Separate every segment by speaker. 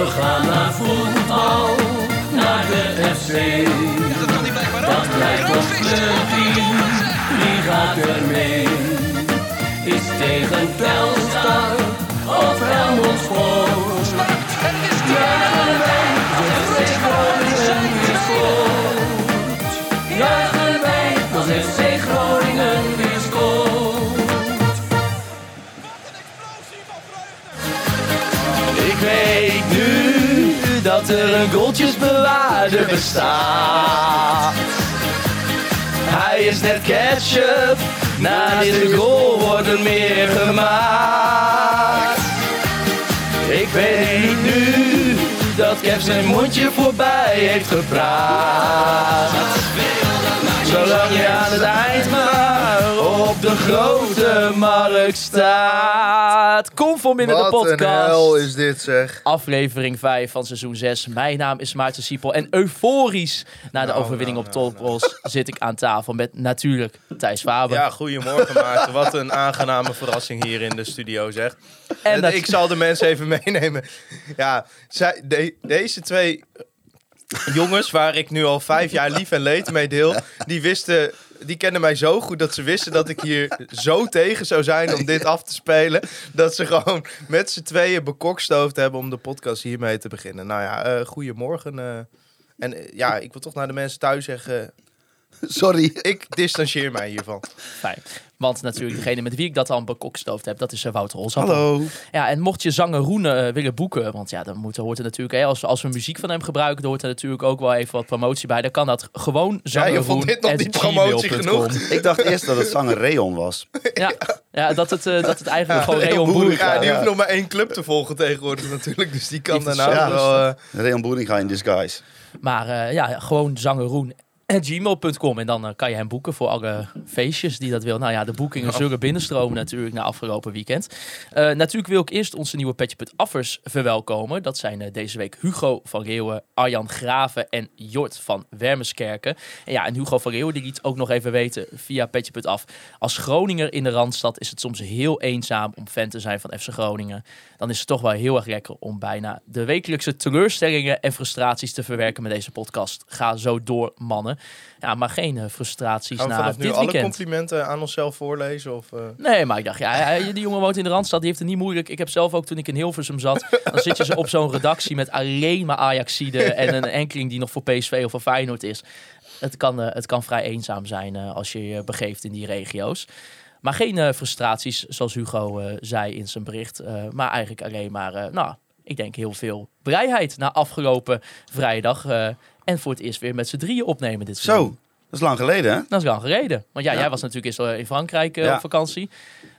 Speaker 1: We gaan naar voetbal, naar de FC. Dat blijft ons team, wie gaat er mee? Is tegen Telstar of Helmond Sport? Juichen wij als FC Groningen weer scoort. Juichen wij als FC Groningen weer scoort.
Speaker 2: Ik weet dat er een goaltjesbewaarder bestaat. Hij is net ketchup, na dit goal wordt er meer gemaakt. Ik weet nu dat Kev zijn mondje voorbij heeft gepraat. Zolang je aan het eind maar op de grote markt staat. Kom voor in de
Speaker 3: Wat een
Speaker 2: podcast.
Speaker 3: hel is dit zeg.
Speaker 2: Aflevering 5 van seizoen 6. Mijn naam is Maarten Siepel. En euforisch na de overwinning op Topros zit ik aan tafel met natuurlijk Thijs Faber.
Speaker 4: Ja, goedemorgen Maarten. Wat een aangename verrassing hier in de studio, zeg.
Speaker 2: en
Speaker 4: En
Speaker 2: dat-
Speaker 4: ik zal de mensen even meenemen. Ja, zij, de- deze twee jongens, waar ik nu al vijf jaar lief en leed mee deel, die wisten... Die kennen mij zo goed dat ze wisten dat ik hier zo tegen zou zijn om dit af te spelen. Dat ze gewoon met z'n tweeën bekokstoofd hebben om de podcast hiermee te beginnen. Nou ja, eh goedemorgen. eh. en eh, ja, ik wil toch naar de mensen thuis zeggen,
Speaker 3: Sorry.
Speaker 4: ik distancieer mij hiervan.
Speaker 2: Fijn. Want natuurlijk degene met wie ik dat dan bekokstoofd heb, dat is eh, Wouter Holzappel.
Speaker 3: Hallo.
Speaker 2: Ja, en mocht je zanger Roene eh, willen boeken, want ja, dan moet, hoort er natuurlijk, hè, als, als we muziek van hem gebruiken, dan hoort er natuurlijk ook wel even wat promotie bij. Dan kan dat gewoon zanger
Speaker 4: je vond dit nog niet promotie genoeg?
Speaker 5: Ik dacht eerst dat het zanger Reon was.
Speaker 2: Ja, ja dat, het, eh, dat het eigenlijk gewoon Reon
Speaker 4: Ja,
Speaker 2: is.
Speaker 4: die hoeft nog maar één club te volgen tegenwoordig natuurlijk. Dus die kan daarna
Speaker 5: ja,
Speaker 4: wel...
Speaker 5: Reon Boeringa in disguise.
Speaker 2: Maar eh, ja, gewoon zangeroen gmail.com en dan eh, kan je hem boeken voor alle feestjes die dat wil. Nou ja, de boekingen zullen binnenstromen natuurlijk na afgelopen weekend. Eh, natuurlijk wil ik eerst onze nieuwe Petje.affers verwelkomen. Dat zijn eh, deze week Hugo van Leeuwen, Arjan Graven en Jort van Wermeskerken. En ja, en Hugo van Leeuwen die liet ook nog even weten via Petje.af. Als Groninger in de Randstad is het soms heel eenzaam om fan te zijn van FC Groningen. Dan is het toch wel heel erg lekker om bijna de wekelijkse teleurstellingen en frustraties te verwerken met deze podcast. Ga zo door, mannen. Ja, maar geen eh, frustraties
Speaker 4: gaan we
Speaker 2: na
Speaker 4: nu
Speaker 2: dit
Speaker 4: alle
Speaker 2: weekend.
Speaker 4: complimenten aan onszelf voorlezen? Of, eh?
Speaker 2: Nee, maar ik dacht, ja, die jongen woont in de Randstad, die heeft het niet moeilijk. Ik heb zelf ook toen ik in Hilversum zat, dan zit je op zo'n redactie met alleen maar Ajaxide en een enkeling die nog voor PSV of voor Feyenoord is. Het kan, eh, het kan vrij eenzaam zijn als je je begeeft in die regio's. Maar geen frustraties, zoals Hugo zei in zijn bericht. maar eigenlijk alleen maar, nou, ik denk heel veel blijheid na afgelopen vrijdag. En voor het eerst weer met z'n drieën opnemen dit seizoen.
Speaker 5: Zo, dat is lang geleden hè?
Speaker 2: Dat is lang geleden. Want ja,
Speaker 5: Ja.
Speaker 2: jij was natuurlijk eerst eh, in Frankrijk eh,
Speaker 5: Ja.
Speaker 2: op vakantie.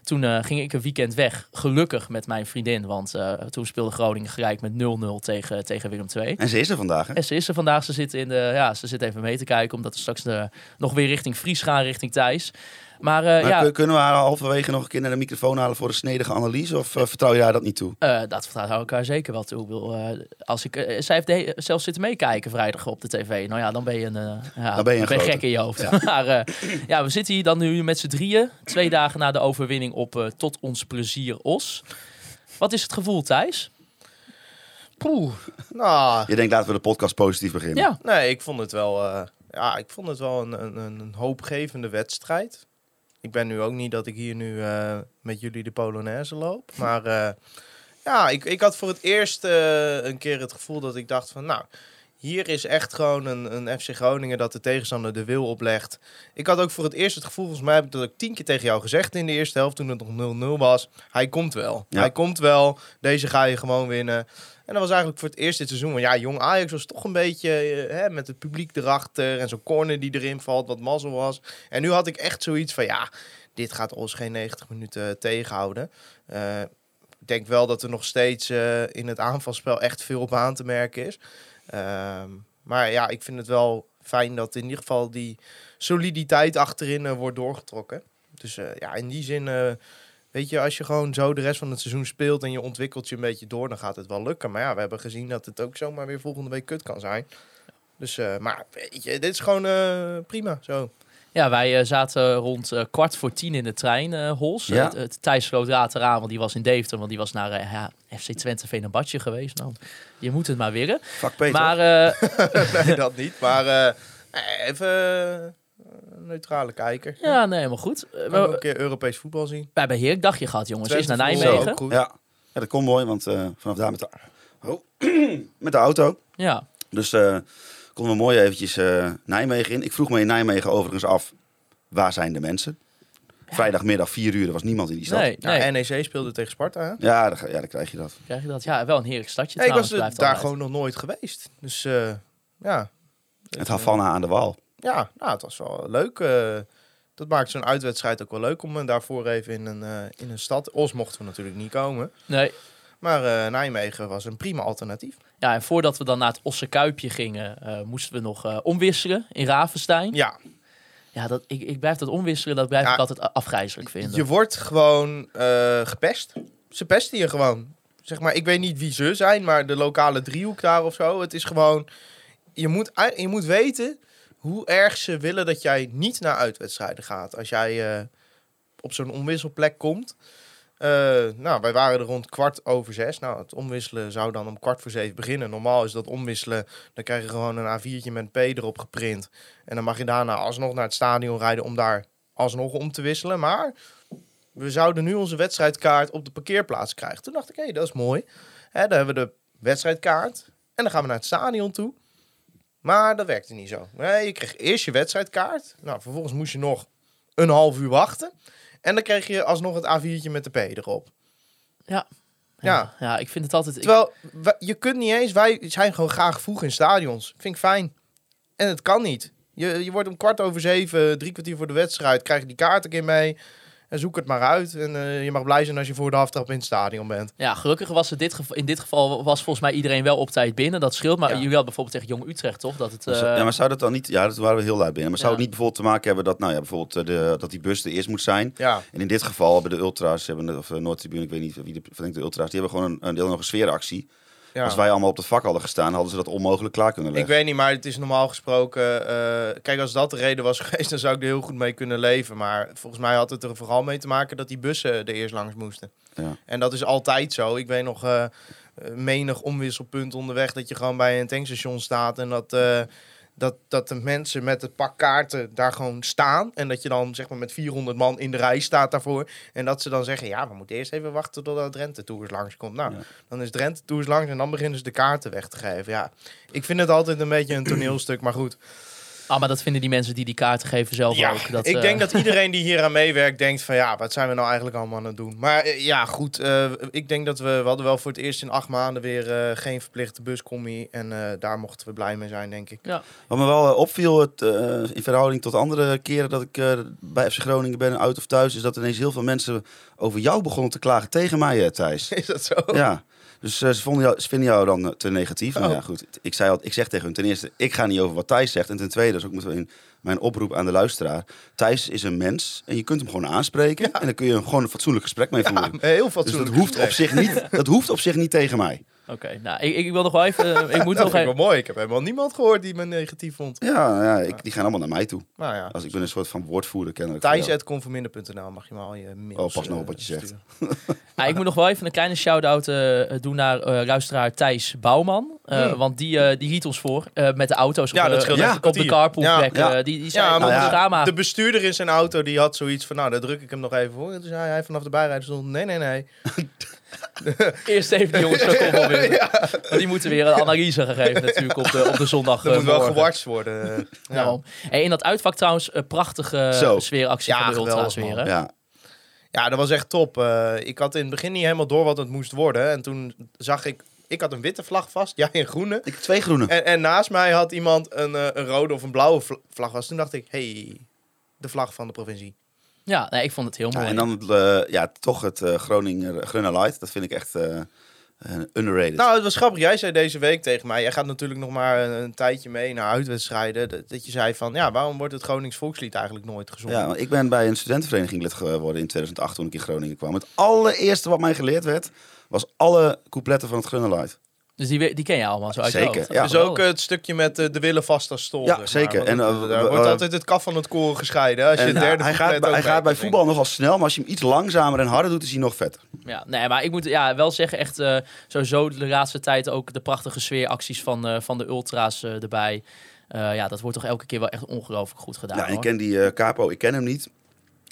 Speaker 2: Toen eh, ging ik een weekend weg. Gelukkig met mijn vriendin. Want toen speelde Groningen gelijk met 0-0 tegen, tegen Willem II.
Speaker 5: En ze is er vandaag hè?
Speaker 2: En ze is er vandaag. Ze zit, in de, ja, ze zit even mee te kijken. Omdat we straks de, nog weer richting Fries gaan, richting Thijs. Maar, eh,
Speaker 5: Maar
Speaker 2: ja,
Speaker 5: kun- kunnen we haar halverwege nog een keer naar de microfoon halen voor een snedige analyse? Of eh, vertrouw je haar dat niet toe?
Speaker 2: eh, dat vertrouwen we elkaar zeker wel toe. Ik bedoel, eh, als ik, zij heeft de zitten meekijken vrijdag op de tv. Nou ja, dan ben je een, ja,
Speaker 5: Dan ben je een
Speaker 2: gek in je hoofd. maar eh, ja, we zitten hier dan nu met z'n drieën. Twee dagen na de overwinning op Tot Ons Plezier Os. Wat is het gevoel, Thijs?
Speaker 4: Poeh, nou...
Speaker 5: Je denkt laten we de podcast positief beginnen.
Speaker 2: Ja,
Speaker 4: Nee, ik vond het wel, eh, ja, ik vond het wel een, een, een hoopgevende wedstrijd. Ik ben nu ook niet dat ik hier nu eh, met jullie de Polonaise loop. Maar eh, ja, ik, ik had voor het eerst eh, een keer het gevoel dat ik dacht van... Nou, hier is echt gewoon een, een FC Groningen dat de tegenstander de wil oplegt. Ik had ook voor het eerst het gevoel, volgens mij heb ik dat ook tien keer tegen jou gezegd in de eerste helft toen het nog 0-0 was. Hij komt wel.
Speaker 5: Ja.
Speaker 4: Hij komt wel. Deze ga je gewoon winnen. En dat was eigenlijk voor het eerst dit seizoen. Want ja, jong Ajax was toch een beetje eh, hè, met het publiek erachter. En zo'n corner die erin valt, wat mazzel was. En nu had ik echt zoiets van, ja, dit gaat ons geen 90 minuten tegenhouden. Eh, ik denk wel dat er nog steeds eh, in het aanvalspel echt veel op aan te merken is. Ehm, maar ja, ik vind het wel fijn dat in ieder geval die soliditeit achterin wordt doorgetrokken. Dus ja, in die zin, weet je, als je gewoon zo de rest van het seizoen speelt en je ontwikkelt je een beetje door, dan gaat het wel lukken. Maar ja, we hebben gezien dat het ook zomaar weer volgende week kut kan zijn. Dus, eh, maar weet je, dit is gewoon eh, prima zo.
Speaker 2: Ja, wij eh, zaten rond eh, kwart voor tien in de trein, eh Hols.
Speaker 5: Ja.
Speaker 2: Thijs sloot raad eraan, want die was in Deventer. Want die was naar ja, FC Twente Venebadje geweest. Nou, je moet het maar willen.
Speaker 5: Peter.
Speaker 2: Maar eh,
Speaker 4: nee, dat niet. Maar eh, even een neutrale kijker.
Speaker 2: ja, nee, helemaal goed.
Speaker 4: We hebben een keer Europees voetbal zien.
Speaker 2: wij hebben een heerlijk dagje gehad, jongens. Is naar Nijmegen.
Speaker 4: ook
Speaker 5: ja. ja, dat komt mooi, want eh, vanaf daar met de, oh, met de auto.
Speaker 2: Ja,
Speaker 5: Dus eh konden we mooi eventjes eh, Nijmegen in. Ik vroeg me in Nijmegen overigens af, waar zijn de mensen? Vrijdagmiddag 4 uur, er was niemand in die stad.
Speaker 2: nee,
Speaker 4: Nou. NEC speelde tegen Sparta. Hè?
Speaker 5: Ja, dan, ja, dan krijg je dat.
Speaker 2: Krijg je dat? Ja, wel een heerlijk stadje
Speaker 4: Nee, ik was daar
Speaker 2: altijd.
Speaker 4: gewoon nog nooit geweest. Dus eh, ja.
Speaker 5: Het Havana aan de Waal.
Speaker 4: Ja, nou, het was wel leuk. eh, dat maakt zo'n uitwedstrijd ook wel leuk om eh, daarvoor even in een, eh, in een stad. Os mochten we natuurlijk niet komen.
Speaker 2: Nee.
Speaker 4: Maar Nijmegen was een prima alternatief.
Speaker 2: Ja, en voordat we dan naar het Osse Kuipje gingen, moesten we nog omwisselen in Ravenstein.
Speaker 4: Ja,
Speaker 2: Ja, dat, ik, ik blijf dat omwisselen, dat blijf
Speaker 4: Ja,
Speaker 2: ik altijd afgrijzelijk vinden.
Speaker 4: je wordt gewoon gepest. Ze pesten je gewoon. Zeg maar, ik weet niet wie ze zijn, maar de lokale driehoek daar of zo. Het is gewoon, je moet, je moet weten hoe erg ze willen dat jij niet naar uitwedstrijden gaat. Als jij eh, op zo'n omwisselplek komt. Eh, nou, wij waren er rond kwart over zes. Nou, het omwisselen zou dan om kwart voor zeven beginnen. Normaal is dat omwisselen, dan krijg je gewoon een A4'tje met P erop geprint. En dan mag je daarna alsnog naar het stadion rijden om daar alsnog om te wisselen. Maar we zouden nu onze wedstrijdkaart op de parkeerplaats krijgen. Toen dacht ik, hé, dat is mooi. Hè, dan hebben we de wedstrijdkaart en dan gaan we naar het stadion toe. Maar dat werkte niet zo. Nee, je kreeg eerst je wedstrijdkaart. Nou, vervolgens moest je nog een half uur wachten. En dan kreeg je alsnog het A4'tje met de P erop.
Speaker 2: Ja.
Speaker 4: Ja.
Speaker 2: Ja, ik vind het altijd...
Speaker 4: Terwijl, wij- je kunt niet eens... Wij zijn gewoon graag vroeg in stadions. Vind ik fijn. En het kan niet. Je, je wordt om kwart over zeven, drie kwartier voor de wedstrijd... krijg je die kaart een keer mee... En zoek het maar uit. En eh, je mag blij zijn als je voor de aftrap in het stadion bent.
Speaker 2: Ja, gelukkig was het dit geval, in dit geval was volgens mij iedereen wel op tijd binnen. Dat scheelt. Maar
Speaker 4: Ja.
Speaker 2: jullie hadden bijvoorbeeld tegen Jong Utrecht, toch? Dat het, eh,
Speaker 5: ja, maar zou dat dan niet... Ja, dat waren we heel luid binnen. Maar zou
Speaker 2: Ja.
Speaker 5: het niet bijvoorbeeld te maken hebben dat, nou ja, bijvoorbeeld eh, de, dat die bus er eerst moet zijn?
Speaker 4: Ja,
Speaker 5: En in dit geval hebben de ultras, hebben, of Noordtribune, ik weet niet wie de, van de ultras, die hebben gewoon een, een deel nog een sfeeractie.
Speaker 4: Ja.
Speaker 5: Als wij allemaal op het vak hadden gestaan, hadden ze dat onmogelijk klaar kunnen
Speaker 4: Ik
Speaker 5: leggen.
Speaker 4: weet niet, maar het is normaal gesproken... eh, kijk, als dat de reden was geweest... dan zou ik er heel goed mee kunnen leven. Maar volgens mij had het er vooral mee te maken... dat die bussen er eerst langs moesten.
Speaker 5: Ja.
Speaker 4: En dat is altijd zo. Ik weet nog eh, eh, menig omwisselpunt onderweg... dat je gewoon bij een tankstation staat... en dat, dat, dat de mensen met het pak kaarten daar gewoon staan... en dat je dan zeg maar met 400 man in de rij staat daarvoor... en dat ze dan zeggen... ja, we moeten eerst even wachten totdat Drenthe Tours langskomt. Nou,
Speaker 5: Ja.
Speaker 4: dan is Drenthe Tours langs... en dan beginnen ze de kaarten weg te geven. Ja, ik vind het altijd een beetje een toneelstuk, maar goed.
Speaker 2: Ah, maar dat vinden die mensen die die kaarten geven zelf
Speaker 4: Ja,
Speaker 2: ook. Dat,
Speaker 4: ik
Speaker 2: eh,
Speaker 4: denk dat iedereen die hier aan meewerkt denkt van ja, wat zijn we nou eigenlijk allemaal aan het doen? Maar eh, ja, goed, eh, ik denk dat we, we hadden wel voor het eerst in acht maanden weer eh, geen verplichte buscommie. En eh, daar mochten we blij mee zijn, denk ik.
Speaker 5: Wat me wel opviel het, eh, in verhouding tot andere keren dat ik eh, bij FC Groningen ben, uit of thuis, is dat ineens heel veel mensen over jou begonnen te klagen tegen mij, eh, Thijs.
Speaker 4: Is dat zo?
Speaker 5: Ja. Dus eh, ze, vonden jou, ze vinden jou dan eh, te negatief. Nou
Speaker 4: Oh.
Speaker 5: ja, goed. Ik, zei al, ik zeg tegen hun ten eerste, ik ga niet over wat Thijs zegt. En ten tweede, dat is ook meteen mijn oproep aan de luisteraar. Thijs is een mens en je kunt hem gewoon aanspreken. En dan kun je hem gewoon een fatsoenlijk gesprek mee voeren.
Speaker 4: Heel
Speaker 5: dus
Speaker 4: fatsoenlijk.
Speaker 5: dat hoeft, op zich niet, dat hoeft op zich niet tegen mij.
Speaker 2: Oké, nou, ik, ik wil nog wel even... eh, ik moet
Speaker 4: Dat
Speaker 2: nog
Speaker 4: vind ik
Speaker 2: even...
Speaker 4: wel mooi. Ik heb helemaal niemand gehoord die me negatief vond.
Speaker 5: Ja, ja ik, die gaan allemaal naar mij toe.
Speaker 4: Nou ja,
Speaker 5: Als ik ben een soort van woordvoerder kennelijk.
Speaker 4: thijs.conforminder.nl mag je maar al je mails
Speaker 5: Oh, pas nou op
Speaker 4: eh,
Speaker 5: wat je zegt.
Speaker 2: Nou, ik moet nog wel even een kleine shout-out eh, doen naar eh, luisteraar Thijs Bouwman. Eh,
Speaker 4: Hmm.
Speaker 2: Want die, eh, die riet ons voor eh, met de auto's
Speaker 4: Ja,
Speaker 2: op,
Speaker 4: dat
Speaker 5: ja,
Speaker 2: op de carpoolplek.
Speaker 5: Ja,
Speaker 2: eh,
Speaker 5: ja.
Speaker 2: die, die zei,
Speaker 4: Ja,
Speaker 2: nou.
Speaker 4: De bestuurder in zijn auto die had zoiets van, nou, daar druk ik hem nog even voor. En toen zei hij vanaf de bijrijder stond, nee, nee, nee.
Speaker 2: Eerst even die jongens van Koppel winnen. Die moeten weer een analyse gegeven natuurlijk op de, op de zondag.
Speaker 4: Dat
Speaker 2: eh,
Speaker 4: moet wel
Speaker 2: morgen.
Speaker 4: gewatcht worden. Ja.
Speaker 2: Daarom. Hey, in dat uitvak trouwens, een prachtige
Speaker 5: Zo.
Speaker 2: sfeeractie
Speaker 4: Ja,
Speaker 2: van de ultra's weer. Hè?
Speaker 5: Ja,
Speaker 4: Ja, dat was echt top. Eh, ik had in het begin niet helemaal door wat het moest worden. En toen zag ik... Ik had een witte vlag vast, jij een groene.
Speaker 5: ik heb twee groene.
Speaker 4: En, en naast mij had iemand een, eh, een rode of een blauwe vla- vlag vast. Toen dacht ik, hey, de vlag van de provincie.
Speaker 2: Ja, nee, ik vond het heel
Speaker 5: Ja,
Speaker 2: mooi.
Speaker 5: en dan het, eh, ja, toch het eh Groninger Groene Light. Dat vind ik echt eh, eh, underrated.
Speaker 4: Nou, het was grappig. Jij zei deze week tegen mij... Jij gaat natuurlijk nog maar een, een tijdje mee naar uitwedstrijden. Dat, dat je zei van... Ja, waarom wordt het Gronings volkslied eigenlijk nooit gezongen?
Speaker 5: Ja, want ik ben bij een studentenvereniging lid geworden in 2008 toen ik in Groningen kwam. Het allereerste wat mij geleerd werd, was alle coupletten van het Groene Light.
Speaker 2: Dus die, die ken je allemaal zo uit
Speaker 5: Zeker, ja.
Speaker 4: Dus ook het stukje met eh, de willen vast als stol.
Speaker 5: Ja,
Speaker 4: maar.
Speaker 5: zeker. En, eh,
Speaker 4: daar wordt altijd het kaf van het koren gescheiden. Als je
Speaker 5: En,
Speaker 4: het derde
Speaker 5: hij gaat, hij gaat bij voetbal nogal snel, maar als je hem iets langzamer en harder doet, is hij nog vetter.
Speaker 2: Ja, nee, maar ik moet ja, wel zeggen, echt eh, sowieso de laatste tijd ook de prachtige sfeeracties van, eh, van de ultra's eh, erbij. Eh, ja, dat wordt toch elke keer wel echt ongelooflijk goed gedaan.
Speaker 5: Ja, ik ken die Capo, ik ken hem niet.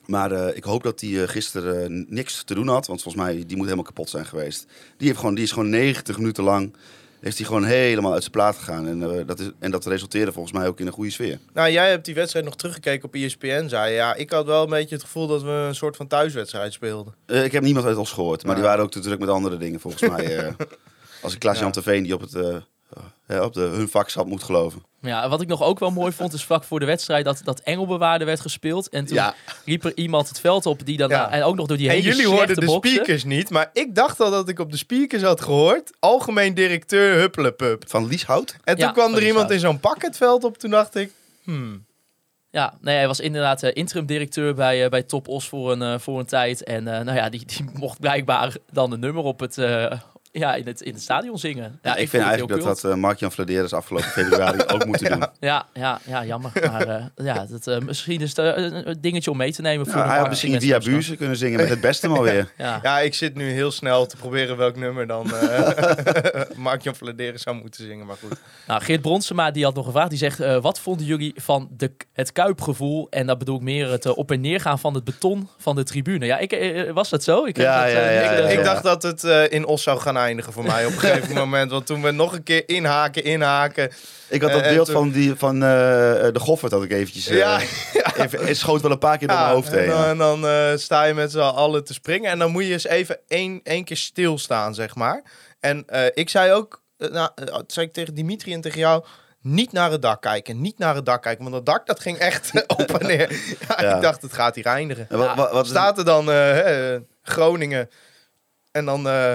Speaker 5: Maar eh, ik hoop dat hij eh, gisteren eh, niks te doen had. Want volgens mij, die moet helemaal kapot zijn geweest. Die, heeft gewoon, die is gewoon 90 minuten lang... Heeft hij gewoon helemaal uit zijn plaat gegaan. En, dat, is, en dat resulteerde volgens mij ook in een goede sfeer.
Speaker 4: Nou, jij hebt die wedstrijd nog teruggekeken op ESPN, zei je. Ja, ik had wel een beetje het gevoel dat we een soort van thuiswedstrijd speelden.
Speaker 5: Ik heb niemand uit ons gehoord. Maar die waren ook te druk met andere dingen volgens mij. als ik Klaas-Jan
Speaker 4: Ja.
Speaker 5: Die op, het, eh, eh, op de, hun vak zat moet geloven.
Speaker 2: Ja, en wat ik nog ook wel mooi vond, is vlak voor de wedstrijd dat, dat Engelbewaarde werd gespeeld. En toen
Speaker 5: Ja.
Speaker 2: liep er iemand het veld op die dan,
Speaker 4: Ja.
Speaker 2: en ook nog door die
Speaker 4: En
Speaker 2: hele
Speaker 4: jullie hoorden de speakers niet, maar ik dacht al dat ik op de speakers had gehoord. Algemeen directeur Huppelepup.
Speaker 5: Van Lieshout?
Speaker 4: En toen
Speaker 2: Ja,
Speaker 4: kwam er iemand in zo'n pak het veld op. Toen dacht ik, hmm.
Speaker 2: Ja, nee, hij was inderdaad eh, interim directeur bij, eh, bij Top Os voor een, eh, voor een tijd. En eh, nou ja, die, die mocht blijkbaar dan een nummer op het, eh, ja, in, het, in het stadion zingen. Ja,
Speaker 5: ik, vind eigenlijk dat dat eh, Mark-Jan Vladeres afgelopen februari ook moeten doen.
Speaker 2: Ja, ja, ja, jammer. Maar eh, ja, dat, eh, misschien is het een- dingetje om mee te nemen. voor de
Speaker 5: hij had misschien via. Buurzen kunnen zingen met het beste maar weer.
Speaker 2: Ja.
Speaker 4: Ja, ik zit nu heel snel te proberen welk nummer dan eh Mark-Jan Vladeris zou moeten zingen. Maar goed.
Speaker 2: Nou, Geert Bronsema die had nog gevraagd. Die zegt, eh, wat vonden jullie van de, het kuipgevoel? En dat bedoel ik meer het op en neer gaan van het beton van de tribune. Ja, ik, was dat zo? Ik, heb
Speaker 5: Ja,
Speaker 2: dat,
Speaker 5: ja, ja,
Speaker 2: ik,
Speaker 5: ja,
Speaker 4: ik
Speaker 5: ja.
Speaker 4: dacht dat het eh, in Os zou gaan eindigen voor mij op een gegeven moment. Want toen we nog een keer inhaken, inhaken.
Speaker 5: Ik had dat
Speaker 4: Eh, en
Speaker 5: beeld
Speaker 4: toen-
Speaker 5: van, die, van eh, de Goffert dat ik eventjes... eh,
Speaker 4: Ja,
Speaker 5: even, het schoot wel een paar keer door mijn hoofd
Speaker 4: en
Speaker 5: heen.
Speaker 4: en dan eh, sta je met z'n allen te springen. En dan moet je eens even één, één keer stilstaan, zeg maar. En eh, ik zei ook, eh, nou, eh, dat zei ik tegen Dimitri en tegen jou... Niet naar het dak kijken, niet naar het dak kijken. Want dat dak dat ging echt op en neer. Ja,
Speaker 5: Ja.
Speaker 4: Ik dacht, het gaat hier eindigen.
Speaker 5: En wat, wat, wat is-
Speaker 4: Staat er dan eh, eh, Groningen en dan... eh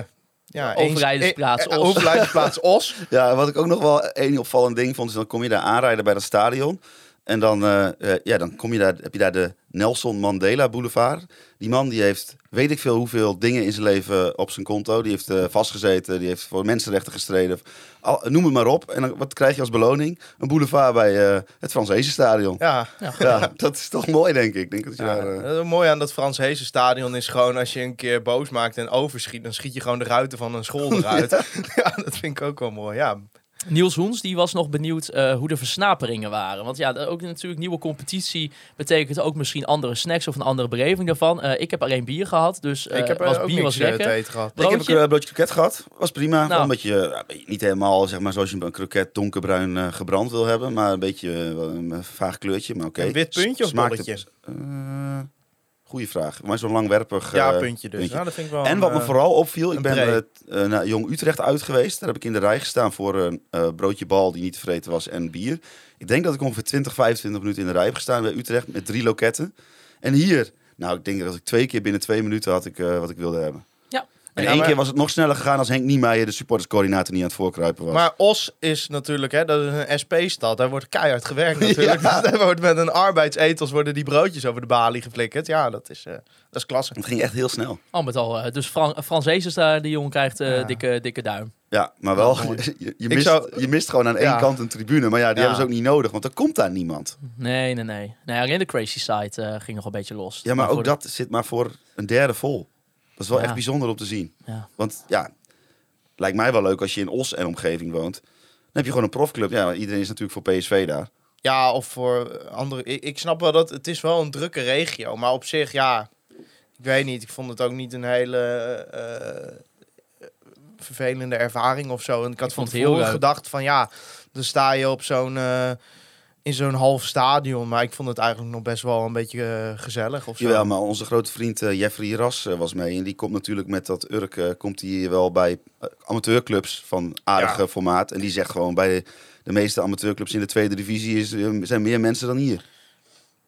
Speaker 4: ja,
Speaker 2: Overlijdensplaats
Speaker 4: eh,
Speaker 2: Os.
Speaker 4: Overlijdensplaats Os.
Speaker 5: Ja, wat ik ook nog wel één opvallend ding vond, is dan kom je daar aanrijden bij dat stadion. En dan, eh, eh, ja, dan kom je daar, heb je daar de Nelson Mandela Boulevard. Die man die heeft weet ik veel hoeveel dingen in zijn leven op zijn konto. Die heeft eh, vastgezeten, die heeft voor mensenrechten gestreden. Al, noem het maar op. En dan, wat krijg je als beloning? Een boulevard bij eh, het Frans Stadion.
Speaker 4: Ja,
Speaker 5: Ja, dat is toch mooi, denk ik. Denk dat je
Speaker 4: Ja,
Speaker 5: daar, eh,
Speaker 4: het mooie aan dat Frans Heesen stadion is gewoon als je een keer boos maakt en overschiet, dan schiet je gewoon de ruiten van een school eruit. ja. dat vind ik ook wel mooi. Ja,
Speaker 2: Niels Hoens die was nog benieuwd eh, hoe de versnaperingen waren. Want ja, ook natuurlijk nieuwe competitie betekent ook misschien andere snacks of een andere beleving daarvan. Eh, ik heb alleen bier gehad, dus eh,
Speaker 4: ik heb er
Speaker 2: was
Speaker 4: ook
Speaker 2: bier
Speaker 4: niks
Speaker 2: was lekker.
Speaker 4: te eten gehad.
Speaker 5: Ik heb een
Speaker 2: Broodje?
Speaker 5: kro- broodje kroket gehad. Was prima.
Speaker 2: Nou.
Speaker 5: Een beetje, niet helemaal zeg maar, zoals je een kroket donkerbruin gebrand wil hebben. Maar een beetje een vaag kleurtje. Maar oké.
Speaker 4: Een wit puntje of
Speaker 5: Smaakt
Speaker 4: bolletje?
Speaker 5: het- goeie vraag. Maar zo'n langwerpig
Speaker 4: ja,
Speaker 5: eh,
Speaker 4: puntje dus.
Speaker 5: puntje.
Speaker 4: Nou, dat vind ik wel
Speaker 5: En wat me
Speaker 4: eh,
Speaker 5: vooral opviel, ik ben eh, naar Jong Utrecht uit geweest. Daar heb ik in de rij gestaan voor een broodje bal die niet te vreten was en bier. Ik denk dat ik ongeveer 20, 25 minuten in de rij heb gestaan bij Utrecht met drie loketten. En hier, nou ik denk dat ik twee keer binnen twee minuten had ik wat ik wilde hebben.
Speaker 2: Ja.
Speaker 5: En
Speaker 4: Ja,
Speaker 5: één
Speaker 4: maar-
Speaker 5: keer was het nog sneller gegaan als Henk Niemeyer, de supporterscoördinator, niet aan het voorkruipen was.
Speaker 4: Maar Os is natuurlijk, hè, dat is een SP-stad. Daar wordt keihard gewerkt natuurlijk. Dus daar wordt met een arbeidsethos worden die broodjes over de balie geflikkerd. Ja, dat is, eh, dat is klasse.
Speaker 5: Het ging echt heel snel.
Speaker 2: Al met al. eh, dus Fran daar, die jongen krijgt eh,
Speaker 4: Ja.
Speaker 2: dikke, dikke duim.
Speaker 5: Ja, maar wel,
Speaker 2: Ja,
Speaker 5: je, je, mist,
Speaker 4: zou-
Speaker 5: je mist gewoon aan één
Speaker 4: Ja.
Speaker 5: kant een tribune. Maar ja, die
Speaker 4: Ja.
Speaker 5: hebben ze ook niet nodig, want er komt daar niemand.
Speaker 2: Nee, nee, nee. nee alleen de crazy side ging nog een beetje los.
Speaker 5: Ja, maar ook
Speaker 2: de-
Speaker 5: dat zit maar voor een derde vol. Dat is wel
Speaker 2: Ja.
Speaker 5: echt bijzonder om te zien.
Speaker 2: Ja.
Speaker 5: Want ja, lijkt mij wel leuk als je in Os en omgeving woont. Dan heb je gewoon een profclub. Ja, iedereen is natuurlijk voor PSV daar.
Speaker 4: Ja, of voor andere. Ik, ik snap wel dat het is wel een drukke regio, maar op zich, ja, ik weet niet. Ik vond het ook niet een hele eh, vervelende ervaring of zo. En ik had
Speaker 2: Ik
Speaker 4: van
Speaker 2: vond het heel
Speaker 4: tevoren
Speaker 2: leuk.
Speaker 4: gedacht van ja, dan sta je op zo'n eh, in zo'n half stadion, maar ik vond het eigenlijk nog best wel een beetje eh, gezellig of zo.
Speaker 5: Jawel, maar onze grote vriend eh, Jeffrey Ras eh, was mee. En die komt natuurlijk met dat Urk, komt hij wel bij amateurclubs van aardige
Speaker 4: Ja.
Speaker 5: formaat. En die zegt gewoon bij de, de meeste amateurclubs in de tweede divisie is, zijn meer mensen dan hier.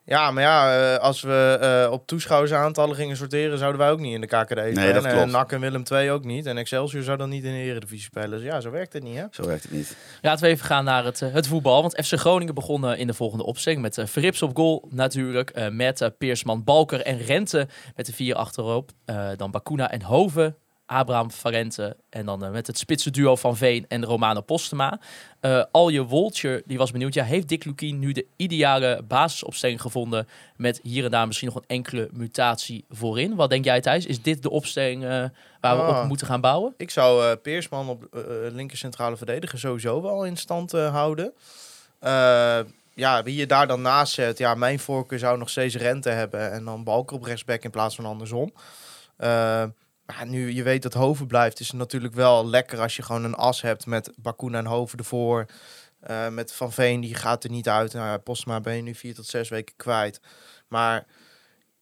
Speaker 4: Ja, maar ja, eh, als we eh, op toeschouwersaantallen gingen sorteren, zouden wij ook niet in de KKD spelen.
Speaker 5: dat
Speaker 4: en
Speaker 5: klopt.
Speaker 4: NAC en Willem II ook niet. En Excelsior zou dan niet in de Eredivisie spelen. Dus ja, zo werkt het niet, hè?
Speaker 5: Zo werkt het niet.
Speaker 2: Laten we even gaan naar het, eh, het voetbal. Want FC Groningen begon eh, in de volgende opstelling met eh Verrips op goal natuurlijk. eh, met eh, Peersman, Balker en Rente met de vier achterop. Eh, dan Bakuna en Hoven Abraham Valente en dan eh, met het spitse duo van Veen en Romano Postema. Eh Alje Woltje, die was benieuwd, ja, heeft Dick Lukien nu de ideale basisopstelling gevonden met hier en daar misschien nog een enkele mutatie voorin? Wat denk jij Thijs? Is dit de opstelling eh, waar we
Speaker 4: Ah.
Speaker 2: op moeten gaan bouwen?
Speaker 4: Ik zou Peersman op linker centrale verdediger sowieso wel in stand houden. Ja, wie je daar dan naast zet. Ja, mijn voorkeur zou nog steeds Rente hebben. En dan Balker op rechtsback in plaats van andersom. Nu je weet dat Hoven blijft, is het natuurlijk wel lekker als je gewoon een as hebt met Bakuna en Hoven ervoor. Eh, met Van Veen, die gaat er niet uit. Nou, Postma ben je nu vier tot zes weken kwijt. Maar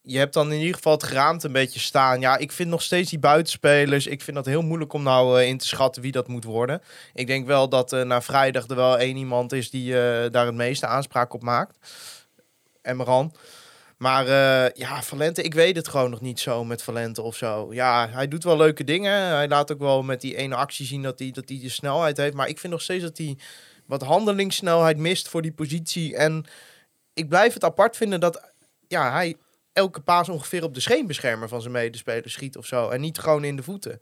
Speaker 4: je hebt dan in ieder geval het geraamte een beetje staan. Ja, ik vind nog steeds die buitenspelers. Ik vind dat heel moeilijk om nou eh, in te schatten wie dat moet worden. Ik denk wel dat eh, na vrijdag er wel één iemand is die daar het meeste aanspraak op maakt. Emmeran. Maar eh, ja, Valente, ik weet het gewoon nog niet zo met Valente of zo. Ja, hij doet wel leuke dingen. Hij laat ook wel met die ene actie zien dat hij, dat hij de snelheid heeft. Maar ik vind nog steeds dat hij wat handelingssnelheid mist voor die positie. En ik blijf het apart vinden dat ja, hij elke paas ongeveer op de scheenbeschermer van zijn medespeler schiet of zo. En niet gewoon in de voeten. Dat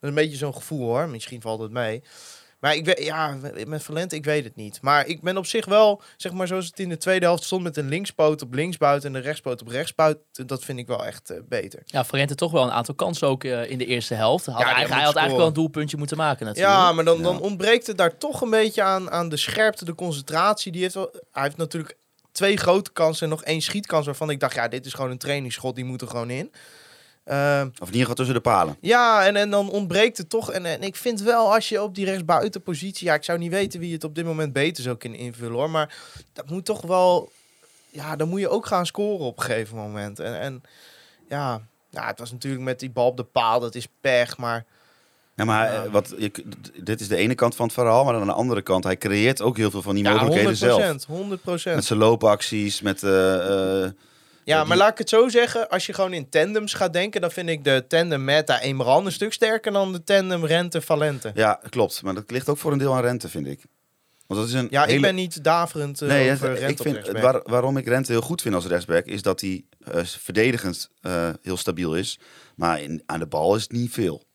Speaker 4: is een beetje zo'n gevoel hoor. Misschien valt het mee. Maar ik weet, ja, met Valente, ik weet het niet. Maar ik ben op zich wel, zeg maar zoals het in de tweede helft stond met een linkspoot op linksbuiten en de rechtspoot op rechtsbuiten. Dat vind ik wel echt eh, beter.
Speaker 2: Ja, Valente toch wel een aantal kansen ook eh, in de eerste helft. Had hij had eigenlijk wel een doelpuntje moeten maken natuurlijk.
Speaker 4: Ja, maar dan, dan ontbreekt het daar toch een beetje aan, aan de scherpte, de concentratie. Die heeft wel, hij heeft natuurlijk twee grote kansen en nog één schietkans waarvan ik dacht, ja, dit is gewoon een trainingsschot, die moet er gewoon in. Ehm,
Speaker 5: Of in ieder geval tussen de palen.
Speaker 4: Ja, en, en dan ontbreekt het toch. En, en ik vind wel, als je op die rechtsbuitenpositie... Ja, ik zou niet weten wie het op dit moment beter zou kunnen invullen, hoor. Maar dat moet toch wel... Ja, dan moet je ook gaan scoren op een gegeven moment. En, en ja, ja, het was natuurlijk met die bal op de paal, dat is pech. Maar
Speaker 5: Ja, maar eh, wat, je, dit is de ene kant van het verhaal, maar aan de andere kant, hij creëert ook heel veel van die
Speaker 4: ja, 100%.
Speaker 5: mogelijkheden zelf.
Speaker 4: 100%.
Speaker 5: Met zijn loopacties, met... eh,
Speaker 4: Ja, maar laat ik het zo zeggen. Als je gewoon in tandems gaat denken, dan vind ik de tandem Meta Emeran een stuk sterker dan de tandem Rente Valente.
Speaker 5: ja, klopt. Maar dat ligt ook voor een deel aan rente, vind ik. Want dat is een
Speaker 4: Ja, ik ben niet daverend eh,
Speaker 5: Nee,
Speaker 4: over
Speaker 5: ik vind, waar, waarom ik Rente heel goed vind als rechtsback, is dat hij eh, verdedigend eh, heel stabiel is. Maar in, aan de bal is het niet veel.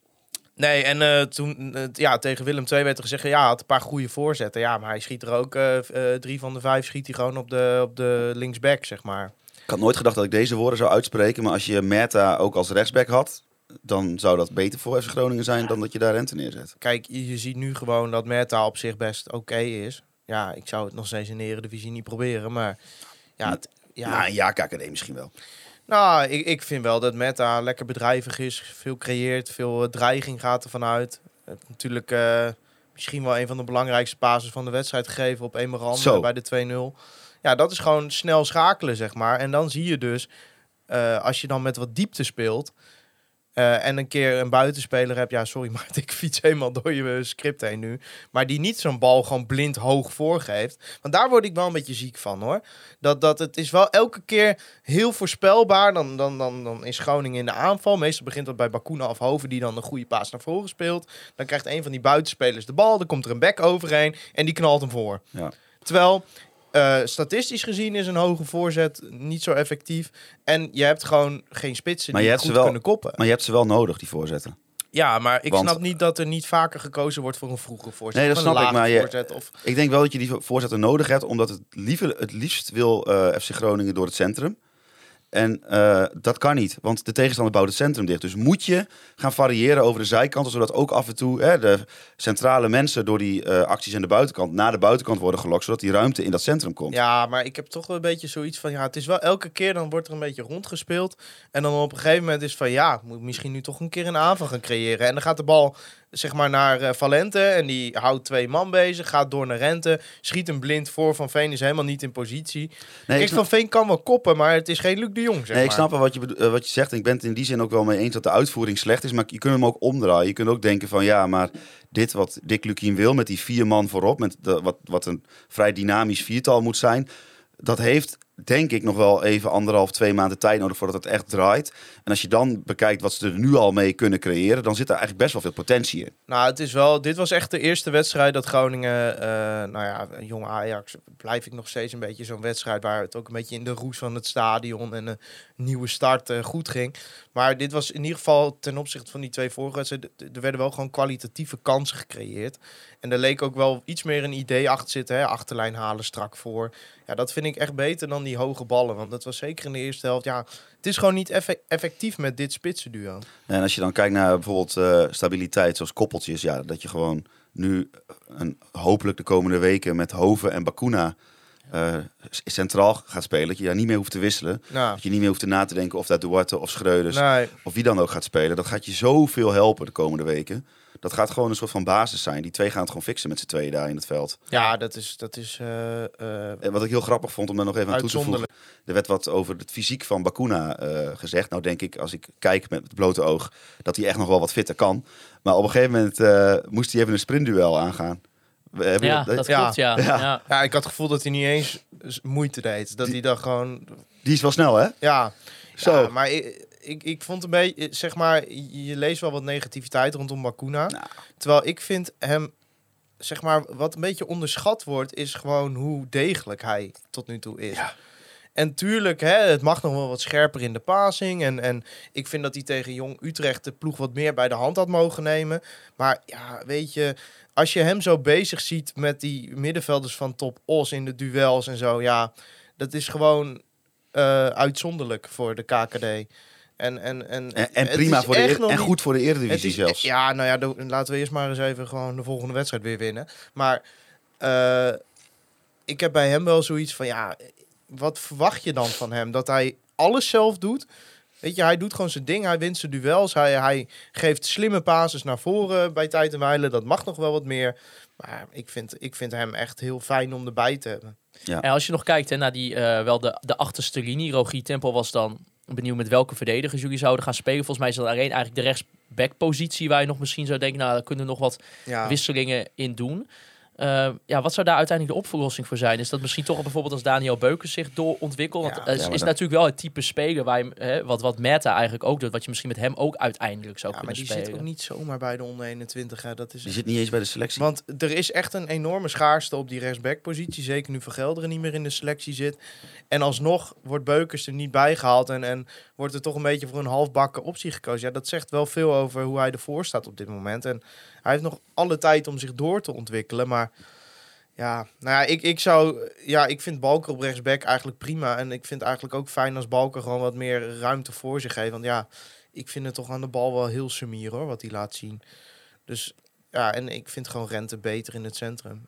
Speaker 4: Nee, en toen ja, tegen Willem II werd er gezegd, ja, hij had een paar goede voorzetten. Ja, maar hij schiet er ook drie van de vijf schiet hij gewoon op de, op de linksback, zeg maar.
Speaker 5: Ik had nooit gedacht dat ik deze woorden zou uitspreken, maar als je Merta ook als rechtsback had, dan zou dat beter voor FC Groningen zijn dan dat je daar Rente neerzet.
Speaker 4: Kijk, je, ziet nu gewoon dat Merta op zich best oké is. Ja, ik zou het nog steeds in de Eredivisie niet proberen, maar ja, het, ja.
Speaker 5: Ja, ja KKD misschien wel.
Speaker 4: Nou, ik, ik vind wel dat Meta lekker bedrijvig is, veel creëert, veel eh, dreiging gaat ervan uit. Het, natuurlijk eh, misschien wel een van de belangrijkste bases van de wedstrijd gegeven op Emeran
Speaker 5: Zo.
Speaker 4: eh, bij de 2-0. Ja, dat is gewoon snel schakelen, zeg maar. En dan zie je dus, eh, als je dan met wat diepte speelt eh, en een keer een buitenspeler hebt, ja, sorry, maar ik fiets helemaal door je script heen nu. Maar die niet zo'n bal gewoon blind hoog voorgeeft. Want daar word ik wel een beetje ziek van hoor. Dat, dat het is wel elke keer heel voorspelbaar. Dan, dan, dan, dan is Groningen in de aanval. Meestal begint dat bij Bakuna of Hoven, die dan een goede paas naar voren speelt. Dan krijgt een van die buitenspelers de bal. Dan komt er een back overheen en die knalt hem voor.
Speaker 5: Ja.
Speaker 4: Terwijl. Eh, statistisch gezien is een hoge voorzet niet zo effectief. En je hebt gewoon geen spitsen
Speaker 5: Maar
Speaker 4: die
Speaker 5: je
Speaker 4: goed
Speaker 5: wel-
Speaker 4: kunnen koppen.
Speaker 5: Maar je hebt ze wel nodig, die voorzetten.
Speaker 4: Ja, maar ik
Speaker 5: Want-
Speaker 4: snap niet dat er niet vaker gekozen wordt voor een vroege voorzet.
Speaker 5: Nee, dat snap ik, maar je-.
Speaker 4: Of,
Speaker 5: Ik denk wel dat je die voorzetten nodig hebt, omdat het, liever, het liefst wil eh, FC Groningen door het centrum. En eh, dat kan niet, want de tegenstander bouwt het centrum dicht. Dus moet je gaan variëren over de zijkanten, zodat ook af en toe hè, de centrale mensen door die eh, acties aan de buitenkant naar de buitenkant worden gelokt, zodat die ruimte in dat centrum komt.
Speaker 4: Ja, maar ik heb toch wel een beetje zoiets van... Ja, het is wel elke keer, dan wordt er een beetje rondgespeeld. En dan op een gegeven moment is van... Ja, moet misschien nu toch een keer een aanval gaan creëren. En dan gaat de bal zeg maar naar eh, Valente. En die houdt twee man bezig. Gaat door naar Rente. Schiet hem blind voor. Van Veen is helemaal niet in positie.
Speaker 5: nee,
Speaker 4: Kijk,
Speaker 5: ik snap,
Speaker 4: Van Veen kan wel koppen, maar het is geen Luc de Jong, zeg
Speaker 5: nee, ik snap wel wat je, eh, wat je zegt. En ik ben het in die zin ook wel mee eens dat de uitvoering slecht is. Maar je kunt hem ook omdraaien. Je kunt ook denken van ja, maar dit wat Dick Lukien wil met die vier man voorop. Met de, wat, wat een vrij dynamisch viertal moet zijn. Dat heeft denk ik, nog wel even anderhalf, twee maanden tijd nodig voordat het echt draait. En als je dan bekijkt wat ze er nu al mee kunnen creëren, dan zit er eigenlijk best wel veel potentie in.
Speaker 4: Nou, het is wel, dit was echt de eerste wedstrijd dat Groningen, eh, nou ja, jong Ajax, blijf ik nog steeds een beetje zo'n wedstrijd waar het ook een beetje in de roes van het stadion en een nieuwe start eh, goed ging. Maar dit was in ieder geval ten opzichte van die twee vorige er werden wel gewoon kwalitatieve kansen gecreëerd. En er leek ook wel iets meer een idee achter zitten, hè? achterlijn halen strak voor. Ja, dat vind ik echt beter dan die hoge ballen, want dat was zeker in de eerste helft. Ja, het is gewoon niet effe- effectief met dit spitsenduo.
Speaker 5: En als je dan kijkt naar bijvoorbeeld eh, stabiliteit zoals koppeltjes, ja, dat je gewoon nu een, hopelijk de komende weken met Hoven en Bakuna eh, centraal gaat spelen. Dat je daar niet meer hoeft te wisselen.
Speaker 4: Nou,
Speaker 5: Dat je niet meer hoeft te na te denken of dat Duarte of Schreuders
Speaker 4: nee,
Speaker 5: of wie dan ook gaat spelen. Dat gaat je zoveel helpen de komende weken. Dat gaat gewoon een soort van basis zijn. Die twee gaan het gewoon fixen met z'n tweeën daar in het veld.
Speaker 4: ja, dat is, dat is eh, eh,
Speaker 5: En wat ik heel grappig vond om daar nog even aan toe te voegen. Er werd wat over het fysiek van Bakuna gezegd. Nou denk ik, als ik kijk met het blote oog, dat hij echt nog wel wat fitter kan. Maar op een gegeven moment moest hij even een sprintduel aangaan. We hebben
Speaker 2: Ja,
Speaker 5: dat-
Speaker 2: dat
Speaker 4: ja.
Speaker 2: klopt, ja.
Speaker 5: Ja.
Speaker 2: ja.
Speaker 4: Ja, ik had het gevoel dat hij niet eens moeite deed. Dat hij dan gewoon...
Speaker 5: Die is wel snel, hè?
Speaker 4: Ja,
Speaker 5: Zo.
Speaker 4: ja, maar ik, ik, ik vond een beetje... Zeg maar, je je leest wel wat negativiteit rondom Bakuna.
Speaker 5: Nou.
Speaker 4: Terwijl ik vind hem... Zeg maar, wat een beetje onderschat wordt... is gewoon hoe degelijk hij tot nu toe is. En tuurlijk, hè, het mag nog wel wat scherper in de passing. En, en ik vind dat hij tegen Jong Utrecht de ploeg wat meer bij de hand had mogen nemen. Maar ja, weet je, als je hem zo bezig ziet met die middenvelders van Top Os in de duels en zo, ja, dat is gewoon eh, uitzonderlijk voor de KKD. En, en, en,
Speaker 5: En, prima voor de eer- en
Speaker 4: niet-
Speaker 5: goed voor de Eredivisie
Speaker 4: is,
Speaker 5: zelfs.
Speaker 4: Ja, nou ja, de- laten we eerst maar eens even gewoon de volgende wedstrijd weer winnen. Maar eh, ik heb bij hem wel zoiets van, ja, wat verwacht je dan van hem? Dat hij alles zelf doet? Weet je, hij doet gewoon zijn ding, hij wint zijn duels, hij, hij geeft slimme passes naar voren bij tijd en wijle. Dat mag nog wel wat meer. Maar ik vind, ik vind hem echt heel fijn om erbij te hebben.
Speaker 2: En als je nog kijkt hè, naar die, eh, wel de, de achterste linie, Rogier Tempel was dan benieuwd met welke verdedigers jullie zouden gaan spelen. Volgens mij is dat alleen eigenlijk de rechtsbackpositie waar je nog misschien zou denken, nou, daar kunnen we nog wat
Speaker 4: Ja.
Speaker 2: wisselingen in doen. Eh, ja, wat zou daar uiteindelijk de oplossing voor zijn? Is dat misschien toch bijvoorbeeld als Daniel Beukers zich doorontwikkelt? Want
Speaker 4: Ja.
Speaker 2: is,
Speaker 5: Ja, maar
Speaker 2: is
Speaker 5: dat-
Speaker 2: natuurlijk wel het type speler waar je, hè, wat, wat Meta eigenlijk ook doet, wat je misschien met hem ook uiteindelijk zou
Speaker 4: Ja, maar
Speaker 2: kunnen
Speaker 4: die
Speaker 2: spelen.
Speaker 4: zit ook niet zomaar bij de onder 21. Hè. Dat is
Speaker 5: Die zit niet eens bij de selectie.
Speaker 4: Want er is echt een enorme schaarste op die rechtsbackpositie. Zeker nu Van Gelderen niet meer in de selectie zit. En alsnog wordt Beukers er niet bij gehaald. En, en wordt er toch een beetje voor een halfbakken optie gekozen. Ja, dat zegt wel veel over hoe hij ervoor staat op dit moment. En hij heeft nog alle tijd om zich door te ontwikkelen. Maar ja, nou ja, ik, ik zou... Ja, ik vind Balker op rechtsback eigenlijk prima. En ik vind het eigenlijk ook fijn als Balker gewoon wat meer ruimte voor zich heeft. Want ja, ik vind het toch aan de bal wel heel sumier hoor, wat hij laat zien. Dus ja, en ik vind gewoon Rente beter in het centrum.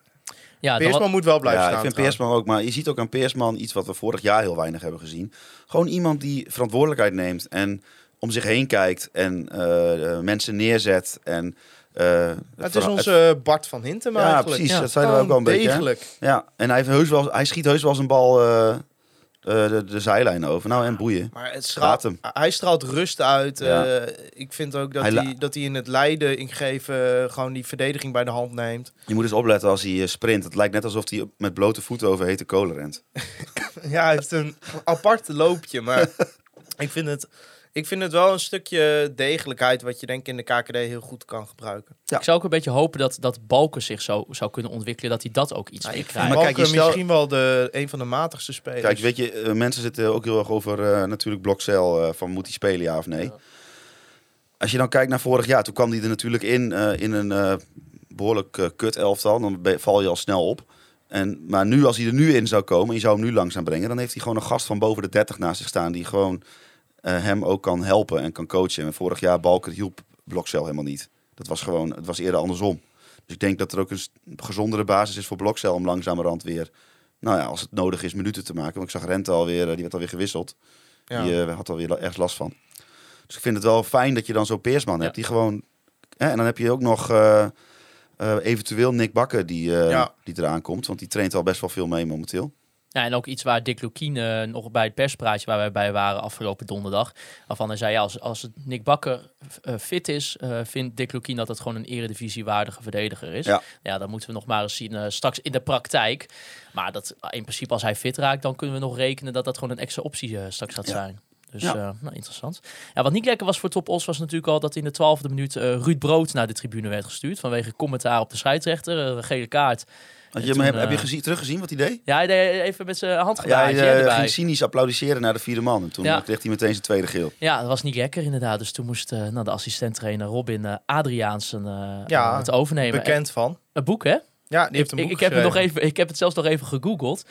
Speaker 2: ja,
Speaker 4: Peersman moet wel blijven
Speaker 5: ja,
Speaker 4: staan.
Speaker 5: ik vind. Peersman ook. Maar je ziet ook aan Peersman iets wat we vorig jaar heel weinig hebben gezien. Gewoon iemand die verantwoordelijkheid neemt en om zich heen kijkt en eh, eh, mensen neerzet. En,
Speaker 4: Het is onze Bart van Hintem
Speaker 5: Ja,
Speaker 4: eigenlijk.
Speaker 5: precies.
Speaker 2: Ja.
Speaker 5: Dat zeiden we ook wel een
Speaker 4: Gewoon
Speaker 5: beetje. hè?
Speaker 4: degelijk.
Speaker 5: Ja, en hij, heeft heus wel, hij schiet heus wel zijn bal eh, eh, de, de zijlijn over. Nou, en boeien.
Speaker 4: Maar het straalt,
Speaker 5: hem.
Speaker 4: hij straalt rust uit.
Speaker 5: Ja.
Speaker 4: Eh, ik vind ook dat
Speaker 5: Hij
Speaker 4: dat hij in het leiden ingeven eh, gewoon die verdediging bij de hand neemt.
Speaker 5: Je moet eens opletten als hij eh, sprint. Het lijkt net alsof hij met blote voeten over hete kolen rent.
Speaker 4: Ja, hij heeft een apart loopje, maar ik vind het... Ik vind het wel een stukje degelijkheid wat je denk ik in de KKD heel goed kan gebruiken.
Speaker 5: Ja.
Speaker 2: Ik zou ook een beetje hopen dat, dat Balken zich zo zou kunnen ontwikkelen, dat hij dat ook iets
Speaker 4: Ja,
Speaker 2: meer
Speaker 4: ik
Speaker 2: krijgt.
Speaker 5: Maar kijk,
Speaker 4: Balken
Speaker 5: je stel-
Speaker 4: misschien wel de, een van de matigste spelers.
Speaker 5: Kijk, weet je, eh, mensen zitten ook heel erg over eh, natuurlijk Blokcel eh, van moet hij spelen ja of nee.
Speaker 2: Ja.
Speaker 5: Als je dan kijkt naar vorig jaar, toen kwam hij er natuurlijk in eh, in een eh, behoorlijk eh, kut elftal. Dan val je al snel op. En, maar nu, als hij er nu in zou komen en je zou hem nu langzaam brengen, dan heeft hij gewoon een gast van boven de 30 naast zich staan die gewoon hem ook kan helpen en kan coachen. En vorig jaar Balker hielp Blokcel helemaal niet. Dat was gewoon, het was eerder andersom. Dus ik denk dat er ook een gezondere basis is voor Blokcel om langzamerhand weer, nou ja, als het nodig is, minuten te maken. Want ik zag Rente alweer, eh, die werd alweer gewisseld.
Speaker 4: Ja.
Speaker 5: Die eh, had alweer erg last van. Dus ik vind het wel fijn dat je dan zo'n Peersman hebt. Die gewoon... Hè, en dan heb je ook nog eh, eh, eventueel Nick Bakker die, eh,
Speaker 4: Ja.
Speaker 5: die eraan komt. Want die traint al best wel veel mee momenteel.
Speaker 2: Ja, en ook iets waar Dick Lukien eh, nog bij het perspraatje waar wij bij waren afgelopen donderdag. Waarvan hij zei, ja, als, als Nick Bakker eh, fit is, eh, vindt Dick Lukien dat het gewoon een eredivisiewaardige verdediger is.
Speaker 5: Ja.
Speaker 2: ja, dan moeten we nog maar eens zien straks in de praktijk. Maar dat, in principe als hij fit raakt, dan kunnen we nog rekenen dat dat gewoon een extra optie straks gaat
Speaker 5: Ja.
Speaker 2: zijn. Dus
Speaker 5: Ja.
Speaker 2: nou, interessant. Ja, wat niet lekker was voor Top Os was natuurlijk al dat in de twaalfde minuut Ruud Brood naar de tribune werd gestuurd. Vanwege commentaar op de scheidsrechter, een gele kaart.
Speaker 5: Had je
Speaker 2: toen,
Speaker 5: heb, heb je
Speaker 2: eh,
Speaker 5: gezien, teruggezien wat hij deed?
Speaker 2: Ja, hij deed even met zijn hand
Speaker 5: Ja,
Speaker 2: gedaan.
Speaker 5: hij eh,
Speaker 2: erbij.
Speaker 5: ging cynisch applaudisseren naar de vierde man. En toen
Speaker 2: Ja.
Speaker 5: eh, kreeg hij meteen zijn tweede geel.
Speaker 2: Ja, dat was niet lekker inderdaad. Dus toen moest eh, nou, de assistent-trainer Robin eh, Adriaansen eh,
Speaker 4: Ja,
Speaker 2: eh, het overnemen.
Speaker 4: Bekend van.
Speaker 2: En- een boek, hè?
Speaker 4: Ja, die heeft een
Speaker 2: ik,
Speaker 4: boek
Speaker 2: ik, heb het nog even, ik heb het zelfs nog even gegoogeld.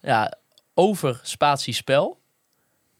Speaker 2: Ja, over spatiespel.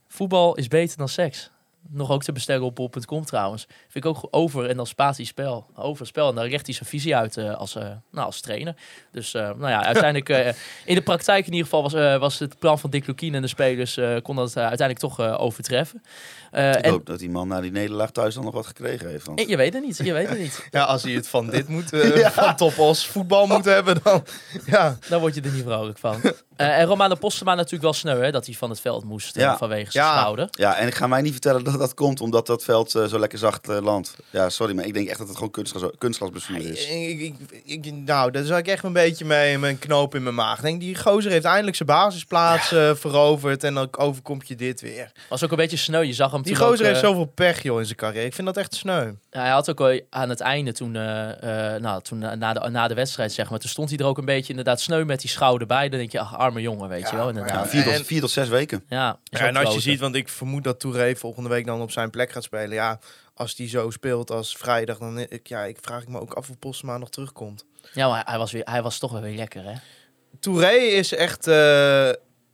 Speaker 2: Voetbal is beter dan seks. Nog ook te bestellen op bol.com trouwens. Vind ik ook over en dan spatiespel. Over spel. En daar legt hij zijn visie uit eh, als, eh, nou, als trainer. Dus eh, nou ja, uiteindelijk in de praktijk in ieder geval was, was het plan van Dick Lukien en de spelers kon dat uiteindelijk toch overtreffen. Eh,
Speaker 5: Ik
Speaker 2: en,
Speaker 5: hoop dat die man na die nederlaag thuis dan nog wat gekregen heeft. Want...
Speaker 2: en je weet het niet, je weet het niet.
Speaker 4: Ja, als hij het van dit moet, eh, van Topos voetbal moet hebben, dan... Ja,
Speaker 2: Daar word je er niet vrolijk van. Eh, en Romano Postema natuurlijk wel sneu, hè, dat hij van het veld moest eh,
Speaker 5: Ja.
Speaker 2: vanwege zijn
Speaker 4: Ja.
Speaker 2: schouder.
Speaker 5: Ja, en ik ga mij niet vertellen dat dat komt omdat dat veld eh, zo lekker zacht eh, landt. Ja, sorry, maar ik denk echt dat het gewoon kunstgras, kunstgrasblessure is.
Speaker 4: ik, ik, ik- nou, daar zat ik echt een beetje mee mijn knoop in mijn maag. Ik denk, die gozer heeft eindelijk zijn basisplaats eh, veroverd en dan overkomt je dit weer.
Speaker 2: Was ook een beetje sneu. Je zag hem
Speaker 4: Die
Speaker 2: toen
Speaker 4: gozer
Speaker 2: ook,
Speaker 4: heeft
Speaker 2: eh,
Speaker 4: zoveel pech, joh, in zijn carrière. Ik vind dat echt sneu.
Speaker 2: Hij had ook al aan het einde, toen, eh, eh, nou, toen na, de, na de wedstrijd, zeg maar, toen stond hij er ook een beetje inderdaad sneu met die schouder bij. Dan denk je, ach, arme jongen, weet je wel,
Speaker 5: Ja,
Speaker 2: inderdaad.
Speaker 5: vier, tot,
Speaker 4: En-
Speaker 5: vier tot zes weken.
Speaker 2: Ja,
Speaker 4: Ja, en als je ziet, want ik vermoed dat Touré volgende week dan op zijn plek gaat spelen. Ja, als die zo speelt als vrijdag, dan ik, ja, ik vraag ik me ook af of Postma nog terugkomt.
Speaker 2: Ja, maar hij, was weer, hij was toch wel weer lekker, hè?
Speaker 4: Touré is echt, eh,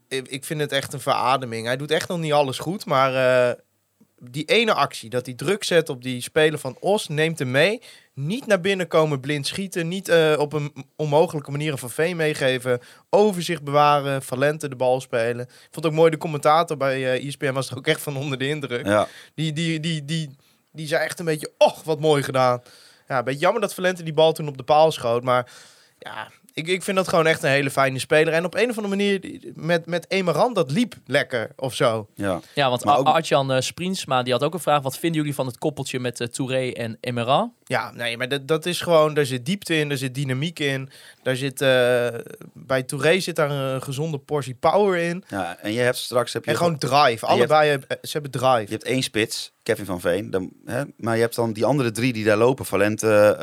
Speaker 4: ik, ik vind het echt een verademing. Hij doet echt nog niet alles goed, maar eh, die ene actie, dat hij druk zet op die speler van Os, neemt hem mee. Niet naar binnen komen blind schieten, niet eh, op een onmogelijke manier een van Veen meegeven, overzicht bewaren, Valente de bal spelen. Ik vond ook mooi, de commentator bij eh ESPN was er ook echt van onder de indruk.
Speaker 5: Ja,
Speaker 4: Die, die, die, die, die zei echt een beetje, och, wat mooi gedaan. Ja, een beetje jammer dat Valente die bal toen op de paal schoot. Maar ja, ik, ik vind dat gewoon echt een hele fijne speler. En op een of andere manier, met, met Emeran, dat liep lekker of zo.
Speaker 5: ja.
Speaker 2: Ja, want
Speaker 5: Maar ook-
Speaker 2: Artjan uh, Spriensma, die had ook een vraag. Wat vinden jullie van het koppeltje met eh, Touré en Emeran?
Speaker 4: Ja, nee, maar dat, dat is gewoon, daar zit diepte in, daar zit dynamiek in. Daar zit, eh, bij Touré zit daar een gezonde portie power in.
Speaker 5: ja, en je hebt straks... Heb je
Speaker 4: En gewoon drive.
Speaker 5: je hebt-
Speaker 4: Allebei, hebben- ze hebben drive.
Speaker 5: Je hebt één spits, Kevin van Veen. Dan, hè, maar je hebt dan die andere drie die daar lopen. Valente,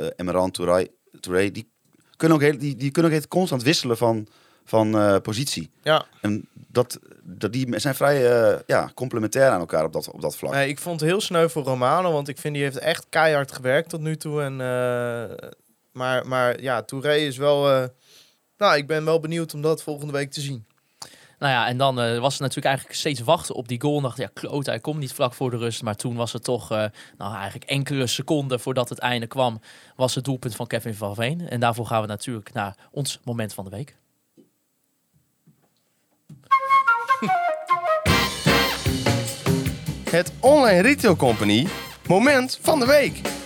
Speaker 5: uh, Emeran, Touré, Touré. Die kunnen ook, heel, die, die kunnen ook heel constant wisselen van, van eh, positie.
Speaker 4: Ja.
Speaker 5: En dat, dat, die zijn vrij eh, ja, complementair aan elkaar op dat, op dat vlak.
Speaker 4: Nee, ik vond het heel sneu voor Romano, want ik vind die heeft echt keihard gewerkt tot nu toe. En, eh, maar, maar ja, Touré is wel... nou, ik ben wel benieuwd om dat volgende week te zien.
Speaker 2: Nou ja, en dan eh, was het natuurlijk eigenlijk steeds wachten op die goal. En dacht, ja, kloot, hij komt niet vlak voor de rust. Maar toen was het toch, eh, nou eigenlijk enkele seconden voordat het einde kwam, was het doelpunt van Kevin van Veen. En daarvoor gaan we natuurlijk naar ons moment van de week.
Speaker 6: Het Online Retail Company moment van de week.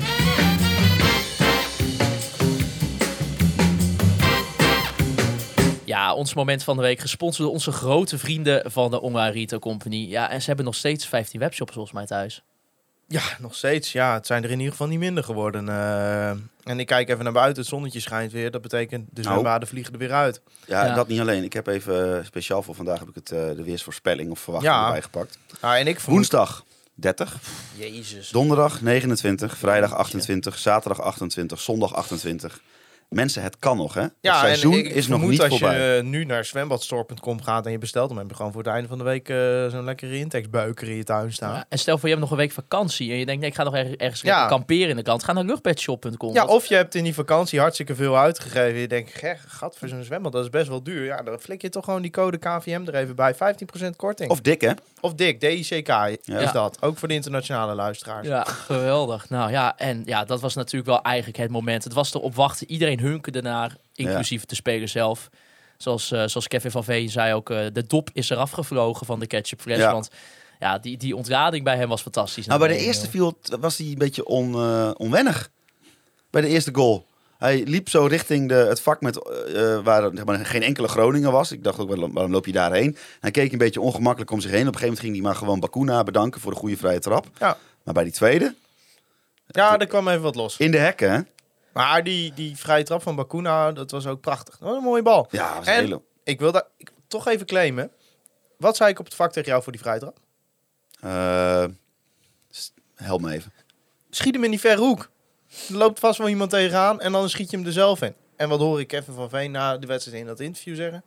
Speaker 2: Ja, ons moment van de week gesponsord door onze grote vrienden van de Online Retail Company. Ja, en ze hebben nog steeds 15 webshops volgens mij thuis.
Speaker 4: Ja, nog steeds. Ja, het zijn er in ieder geval niet minder geworden. eh. en ik kijk even naar buiten, het zonnetje schijnt weer. Dat betekent de
Speaker 5: Nou.
Speaker 4: zwembaden vliegen er weer uit.
Speaker 5: Ja,
Speaker 2: Ja.
Speaker 5: dat niet alleen. Ik heb even eh, speciaal voor vandaag heb ik het, eh, de weersvoorspelling of verwachting
Speaker 4: Ja.
Speaker 5: erbij gepakt.
Speaker 4: Ah, en ik vermoed...
Speaker 5: Woensdag 30,
Speaker 4: Jezus.
Speaker 5: donderdag 29, vrijdag 28, zaterdag 28, zondag 28. Mensen, het kan nog, hè? het
Speaker 4: Ja,
Speaker 5: seizoen
Speaker 4: en ik
Speaker 5: is nog niet
Speaker 4: als
Speaker 5: voorbij.
Speaker 4: je nu naar zwembadstore.com gaat en je bestelt hem, heb je gewoon voor het einde van de week eh, zo'n lekkere intaxbuiker in je tuin staan.
Speaker 2: Ja, en stel voor je hebt nog een week vakantie en je denkt, nee, ik ga nog ergens, ergens
Speaker 4: Ja.
Speaker 2: kamperen in de kant. Ga naar luchtbedshop.com.
Speaker 4: Ja, of je hebt in die vakantie hartstikke veel uitgegeven. Je denkt, "Gek, gat voor zo'n zwembad, dat is best wel duur. Ja, dan flik je toch gewoon die code KVM er even bij. 15% korting. Of,
Speaker 5: dik, hè?
Speaker 4: of dik, DICK is
Speaker 2: Ja.
Speaker 4: dat. Ook voor de internationale luisteraars.
Speaker 2: Ja, geweldig. Nou ja, en ja, dat was natuurlijk wel eigenlijk het moment. Het was erop wachten. Iedereen hunkerde naar, inclusief de speler zelf. Zoals, eh, zoals Kevin van Veen zei ook, eh, de dop is eraf gevlogen van de ketchup fles.
Speaker 5: Ja.
Speaker 2: Want ja, die, die ontrading bij hem was fantastisch.
Speaker 5: Nou, bij de eerste
Speaker 2: eh,
Speaker 5: viel, was hij een beetje on, eh, onwennig. Bij de eerste goal. Hij liep zo richting de, het vak met, waar zeg maar, geen enkele Groninger was. Ik dacht ook, waarom waarom loop je daarheen? Hij keek een beetje ongemakkelijk om zich heen. Op een gegeven moment ging hij maar gewoon Bakuna bedanken voor de goede vrije trap.
Speaker 4: Ja.
Speaker 5: Maar bij die tweede,
Speaker 4: Ja, er kwam even wat los.
Speaker 5: in de hekken, hè?
Speaker 4: Maar die, die vrije trap van Bakuna, dat was ook prachtig. Dat was een mooie bal.
Speaker 5: Ja, dat was een
Speaker 4: En-
Speaker 5: hele...
Speaker 4: Ik wil daar ik, toch even claimen. Wat zei ik op het vak tegen jou voor die vrije trap?
Speaker 5: eh, help me even.
Speaker 4: Schiet hem in die verre hoek. Er loopt vast wel iemand tegenaan en dan schiet je hem er zelf in. En wat hoor ik Kevin van Veen na de wedstrijd in dat interview zeggen?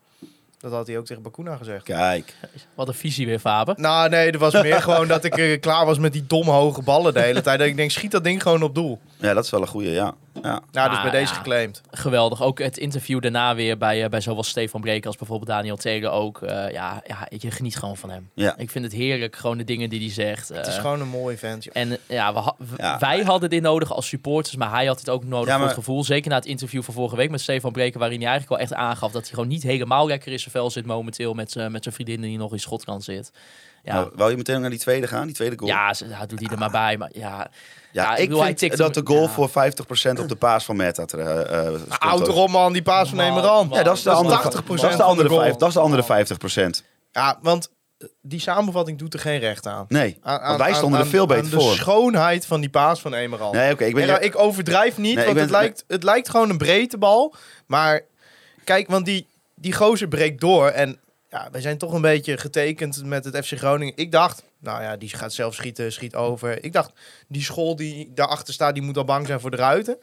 Speaker 4: Dat had hij ook tegen Bakuna gezegd.
Speaker 5: Kijk.
Speaker 2: Wat een visie weer, Faber.
Speaker 4: Nou, nee, er was meer gewoon dat ik eh, klaar was met die domme hoge ballen de hele tijd. Dat ik denk, schiet dat ding gewoon op doel.
Speaker 5: Ja, dat is wel een goede, ja. ja.
Speaker 4: Nou, dus
Speaker 2: Ah,
Speaker 4: bij deze
Speaker 2: ja.
Speaker 4: geclaimd.
Speaker 2: Geweldig. Ook het interview daarna weer bij, eh, bij zowel Stefan Breker als bijvoorbeeld Daniel Taylor ook. Eh, ja, ja, je geniet gewoon van hem.
Speaker 5: Ja.
Speaker 2: Ik vind het heerlijk, gewoon de dingen die hij zegt.
Speaker 4: Het is
Speaker 2: Eh,
Speaker 4: gewoon een mooi vent. joh.
Speaker 2: En ja, we ha-
Speaker 5: Ja.
Speaker 2: wij hadden dit nodig als supporters, maar hij had het ook nodig
Speaker 5: Ja,
Speaker 2: voor
Speaker 5: maar-
Speaker 2: het gevoel. Zeker na het interview van vorige week met Stefan Breker, waarin hij eigenlijk wel echt aangaf dat hij gewoon niet helemaal lekker in zijn vel zit momenteel met, met zijn vriendin die nog in Schotland zit. Ja,
Speaker 5: Nou, wou je meteen naar die tweede gaan, die tweede goal?
Speaker 2: ja, ze- ja, doet hij er maar bij. Maar ja,
Speaker 5: Ja,
Speaker 2: Ja, ik
Speaker 5: ik
Speaker 2: bedoel, hij
Speaker 5: vind dat
Speaker 2: hem-
Speaker 5: de goal
Speaker 2: ja.
Speaker 5: voor 50% op de paas van Meta eh, eh,
Speaker 4: Houd toch op man, die paas van
Speaker 2: man.
Speaker 5: Ja, dat is de
Speaker 4: Dat
Speaker 5: andere
Speaker 4: 80%
Speaker 5: dat is de andere
Speaker 4: de goal.
Speaker 5: vijf- Dat is de andere 50%.
Speaker 4: Ja, want eh, die samenvatting doet er geen recht aan.
Speaker 5: Nee,
Speaker 4: Aan-
Speaker 5: want wij
Speaker 4: aan-
Speaker 5: stonden er veel beter
Speaker 4: aan
Speaker 5: voor.
Speaker 4: de schoonheid van die paas van Emeran.
Speaker 5: Nee, oké, ik ben...
Speaker 4: En, nou, ik overdrijf niet,
Speaker 5: Nee,
Speaker 4: want het, lijkt, het lijkt gewoon een breedtebal. Maar kijk, want die, die gozer breekt door. En ja, wij zijn toch een beetje getekend met het FC Groningen. Ik dacht, nou ja, die gaat zelf schieten, schiet over. Ik dacht, die school die daarachter staat, die moet al bang zijn voor de ruiten.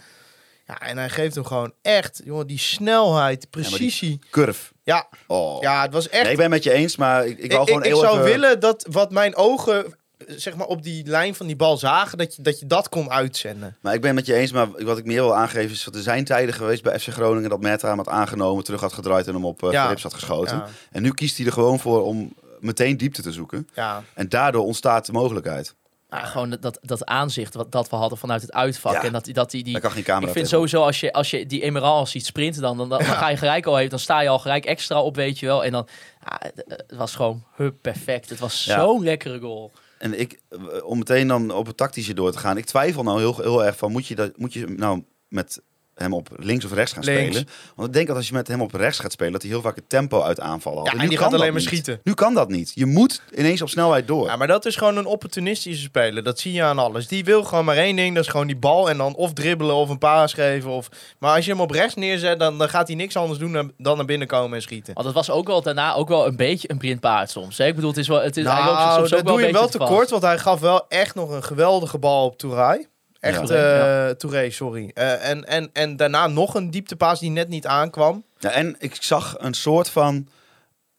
Speaker 4: Ja, en hij geeft hem gewoon echt, jongen, die snelheid,
Speaker 5: die-
Speaker 4: precisie.
Speaker 5: Curve.
Speaker 4: Ja,
Speaker 5: Oh.
Speaker 4: ja, het was echt...
Speaker 5: Nee, ik ben het met je eens, maar ik, ik
Speaker 4: Ik, ik, zou
Speaker 5: even...
Speaker 4: willen dat wat mijn ogen zeg maar, op die lijn van die bal zagen, dat je dat, je dat kon uitzenden.
Speaker 5: Maar ik ben het met je eens, maar wat ik meer wil aangeven is... dat er zijn tijden geweest bij FC Groningen dat Meta hem had aangenomen... terug had gedraaid en hem op uh,
Speaker 4: Ja.
Speaker 5: rips had geschoten.
Speaker 4: Ja,
Speaker 5: En nu kiest hij er gewoon voor om meteen diepte te zoeken.
Speaker 4: ja.
Speaker 5: En daardoor ontstaat de mogelijkheid.
Speaker 2: ja, gewoon dat, dat aanzicht wat dat we hadden vanuit het uitvak.
Speaker 5: Ja.
Speaker 2: En dat, dat die, die,
Speaker 5: Daar kan geen camera
Speaker 2: ik vind
Speaker 5: tegen.
Speaker 2: sowieso als je, als je die Emerald ziet sprinten, dan, dan, dan ga je gelijk al even, dan sta je al gelijk extra op, weet je wel. En dan, ja, het, was gewoon hup, perfect. Het was
Speaker 5: Ja.
Speaker 2: zo'n lekkere goal.
Speaker 5: En ik, eh, om meteen dan op het tactische door te gaan. Ik twijfel nou heel, heel erg van, moet je, dat, moet je nou met hem op links of rechts gaan
Speaker 4: Links.
Speaker 5: spelen? Want ik denk dat als je met hem op rechts gaat spelen, dat hij heel vaak het tempo uit aanvallen haalt.
Speaker 4: Ja, en die
Speaker 5: kan
Speaker 4: gaat alleen
Speaker 5: dat
Speaker 4: maar
Speaker 5: niet.
Speaker 4: schieten.
Speaker 5: Nu kan dat niet. Je moet ineens op snelheid door.
Speaker 4: ja, maar dat is gewoon een opportunistische speler. Dat zie je aan alles. Die wil gewoon maar één ding, dat is gewoon die bal en dan of dribbelen of een paas geven. Of... Maar als je hem op rechts neerzet, dan, dan gaat hij niks anders doen dan, dan naar binnen komen en schieten.
Speaker 2: Want het was ook wel daarna ook wel een beetje een blindpaard soms. Hè? Ik bedoel, het is wel, het is eigenlijk ook
Speaker 4: Nou,
Speaker 2: soms
Speaker 4: dat
Speaker 2: ook wel
Speaker 4: doe je wel
Speaker 2: te
Speaker 4: tekort, want hij gaf wel echt nog een geweldige bal op Touray. Echt,
Speaker 2: Ja.
Speaker 4: eh Touré, sorry. Eh, en, en, en daarna nog een dieptepaas die net niet aankwam.
Speaker 5: Ja, en ik zag een soort van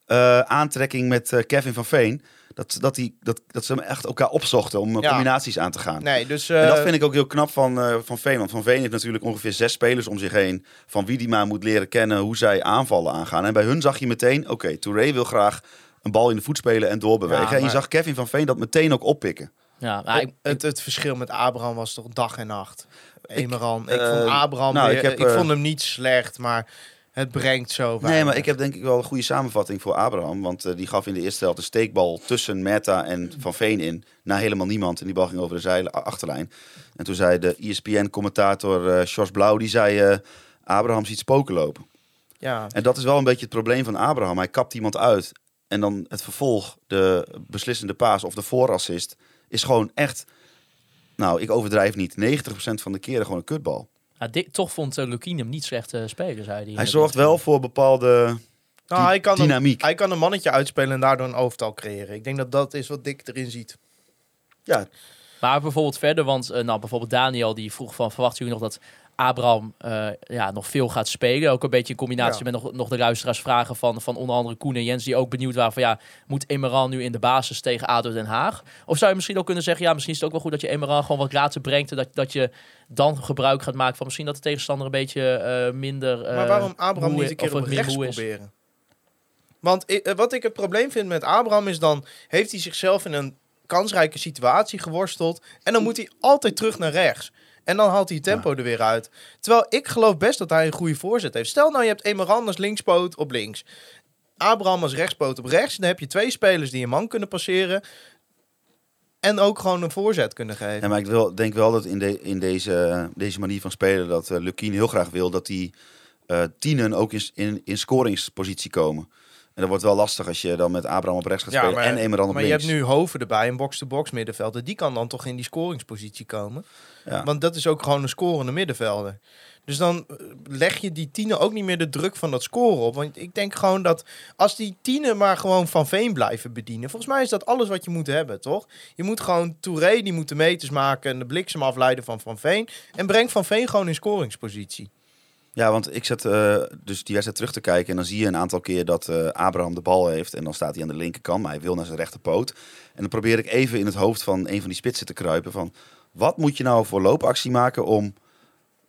Speaker 5: eh, aantrekking met eh, Kevin van Veen. Dat, dat, die, dat, dat ze hem echt elkaar opzochten om
Speaker 4: Ja.
Speaker 5: combinaties aan te gaan.
Speaker 4: Nee, dus...
Speaker 5: En dat vind ik ook heel knap van, eh, van Veen. Want Van Veen heeft natuurlijk ongeveer zes spelers om zich heen. Van wie die maar moet leren kennen hoe zij aanvallen aangaan. En bij hun zag je meteen, oké, Touré wil graag een bal in de voet spelen en doorbewegen.
Speaker 4: Ja,
Speaker 5: En je zag Kevin van Veen dat meteen ook oppikken.
Speaker 2: Ja, maar ik-
Speaker 4: het, het verschil met Abraham was toch dag en nacht. Emeran. Ik,
Speaker 5: eh,
Speaker 4: vond Abraham
Speaker 5: nou, ik heb,
Speaker 4: ik
Speaker 5: eh,
Speaker 4: vond hem niet slecht, maar het brengt zo
Speaker 5: Nee, maar ik heb denk ik wel een goede samenvatting voor Abraham. Want eh, die gaf in de eerste helft een steekbal tussen Meta en Van Veen in. Naar helemaal niemand. En die bal ging over de zijle achterlijn. En toen zei de ESPN-commentator eh Sjors Blauw, die zei... eh, Abraham ziet spoken lopen.
Speaker 4: Ja,
Speaker 5: En dat is wel een beetje het probleem van Abraham. Hij kapt iemand uit. En dan het vervolg, de beslissende paas of de voorassist... is gewoon echt... Nou, ik overdrijf niet. 90% van de keren gewoon een kutbal.
Speaker 2: ja, toch vond uh, Lukien hem niet slecht uh, spelen, zei hij.
Speaker 5: Hij zorgt wel voor bepaalde
Speaker 4: nou, hij, kan
Speaker 5: dynamiek.
Speaker 4: Een, hij kan een mannetje uitspelen en daardoor een overtal creëren. Ik denk dat dat is wat Dick erin ziet.
Speaker 5: Ja,
Speaker 2: Maar bijvoorbeeld verder, want uh, nou, bijvoorbeeld Daniel die vroeg van, verwachten jullie nog dat Abraham uh, ja, nog veel gaat spelen? Ook een beetje in combinatie ja. met nog, nog de luisteraars vragen van, van onder andere Koen en Jens, die ook benieuwd waren van ja, moet Emeran nu in de basis tegen ADO Den Haag? Of zou je misschien ook kunnen zeggen, ja, misschien is het ook wel goed dat je Emeran gewoon wat later brengt en dat, dat je dan gebruik gaat maken van misschien dat de tegenstander een beetje uh, minder...
Speaker 4: maar waarom Abraham niet een keer op rechts proberen? Want wat ik het probleem vind met Abraham is dan heeft hij zichzelf in een kansrijke situatie geworsteld. En dan moet hij altijd terug naar rechts. En dan haalt hij tempo ja. er weer uit. Terwijl ik geloof best dat hij een goede voorzet heeft. Stel nou, je hebt Emeran als linkspoot op links. Abraham als rechtspoot op rechts. Dan heb je twee spelers die een man kunnen passeren. En ook gewoon een voorzet kunnen geven.
Speaker 5: Ja, maar ik wil, denk wel dat in, de, in deze, deze manier van spelen dat uh, Lukien heel graag wil dat die eh, tienen ook in, in, in scoringspositie komen. En dat wordt wel lastig als je dan met Abraham op rechts gaat
Speaker 4: Ja,
Speaker 5: spelen
Speaker 4: maar-
Speaker 5: en Emeran op
Speaker 4: maar je
Speaker 5: links.
Speaker 4: hebt nu Hoven erbij, een box-to-box middenvelder. Die kan dan toch in die scoringspositie komen.
Speaker 5: Ja.
Speaker 4: Want dat is ook gewoon een scorende middenvelder. Dus dan eh, leg je die tienen ook niet meer de druk van dat scoren op. Want ik denk gewoon dat als die tienen maar gewoon Van Veen blijven bedienen. Volgens mij is dat alles wat je moet hebben, toch? Je moet gewoon Touré, die moet de meters maken en de bliksem afleiden van Van Veen. En breng Van Veen gewoon in scoringspositie.
Speaker 5: Ja, want ik zet eh, dus die wedstrijd terug te kijken en dan zie je een aantal keer dat eh, Abraham de bal heeft en dan staat hij aan de linkerkant, maar hij wil naar zijn rechterpoot. En dan probeer ik even in het hoofd van een van die spitsen te kruipen van wat moet je nou voor loopactie maken om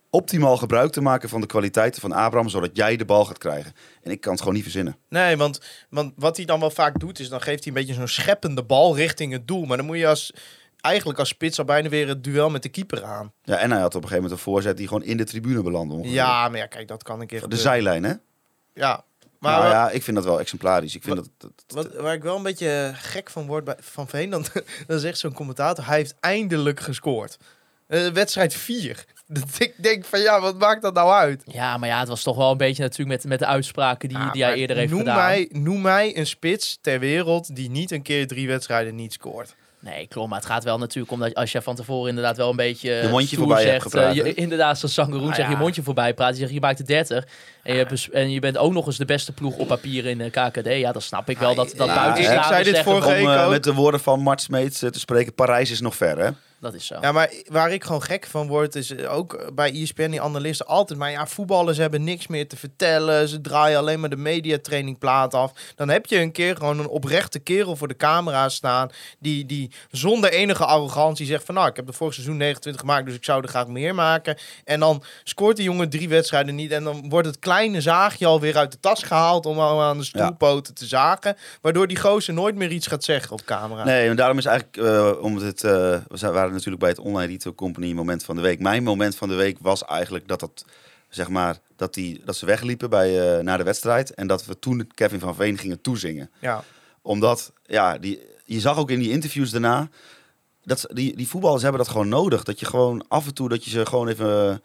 Speaker 5: optimaal gebruik te maken van de kwaliteiten van Abraham, zodat jij de bal gaat krijgen. En ik kan het gewoon niet verzinnen.
Speaker 4: Nee, want, want wat hij dan wel vaak doet, is dan geeft hij een beetje zo'n scheppende bal richting het doel. Maar dan moet je als, eigenlijk als spits al bijna weer het duel met de keeper aan.
Speaker 5: Ja, en hij had op een gegeven moment een voorzet die gewoon in de tribune belandde. ongeveer.
Speaker 4: Ja, maar ja, kijk, dat kan een keer
Speaker 5: De
Speaker 4: gebeuren.
Speaker 5: zijlijn, hè?
Speaker 4: Ja,
Speaker 5: Maar nou ja, ik vind dat wel exemplarisch. Ik vind
Speaker 4: Wat-
Speaker 5: dat, dat,
Speaker 4: wat, waar ik wel een beetje gek van word bij Van Veen, dan, dan zegt zo'n commentator, hij heeft eindelijk gescoord. Eh, wedstrijd 4. Dat ik denk van ja, wat maakt dat nou uit?
Speaker 2: Ja, maar ja, het was toch wel een beetje natuurlijk met, met de uitspraken die, die hij eerder heeft
Speaker 4: noem
Speaker 2: gedaan.
Speaker 4: Mij, noem mij een spits ter wereld die niet een keer drie wedstrijden niet scoort.
Speaker 2: Nee, klopt. Maar het gaat wel natuurlijk omdat als je van tevoren inderdaad wel een beetje
Speaker 5: Je mondje
Speaker 2: stoer
Speaker 5: voorbij hebt
Speaker 2: zegt.
Speaker 5: gepraat,
Speaker 2: eh, je, inderdaad, zoals Sangaroen
Speaker 4: Ah,
Speaker 2: zegt, je
Speaker 4: ja.
Speaker 2: mondje voorbij praat. Je zegt, je maakt de 30. En je, hebt dus- en je bent ook nog eens de beste ploeg op papier in de KKD. Ja, dan snap ik wel dat, dat
Speaker 4: Ja,
Speaker 2: buiten
Speaker 5: ik
Speaker 4: zei dit vorige week
Speaker 5: eh,
Speaker 4: ook.
Speaker 5: met de woorden van Mart Smeets eh, te spreken, Parijs is nog ver, hè?
Speaker 2: Dat is zo.
Speaker 4: Ja, maar waar ik gewoon gek van word, is eh, ook bij ESPN, die analisten altijd. Maar ja, voetballers hebben niks meer te vertellen. Ze draaien alleen maar de mediatrainingplaat af. Dan heb je een keer gewoon een oprechte kerel voor de camera staan. Die, die zonder enige arrogantie zegt van nou, ik heb de vorig seizoen 29 gemaakt, dus ik zou er graag meer maken. En dan scoort die jongen drie wedstrijden niet. En dan wordt het kleine zaagje alweer uit de tas gehaald om al aan de stoelpoten te zagen. Waardoor die gozer nooit meer iets gaat zeggen op camera.
Speaker 5: Nee, en daarom is eigenlijk, eh omdat het, eh, we zijn- natuurlijk bij het Online Retail Company moment van de week. Mijn moment van de week was eigenlijk dat dat, zeg maar, dat, die, dat ze wegliepen bij, eh, na de wedstrijd. En dat we toen Kevin van Veen gingen toezingen.
Speaker 4: Ja.
Speaker 5: Omdat, ja, die, je zag ook in die interviews daarna, dat die, die voetballers hebben dat gewoon nodig. Dat je gewoon af en toe, dat je ze gewoon even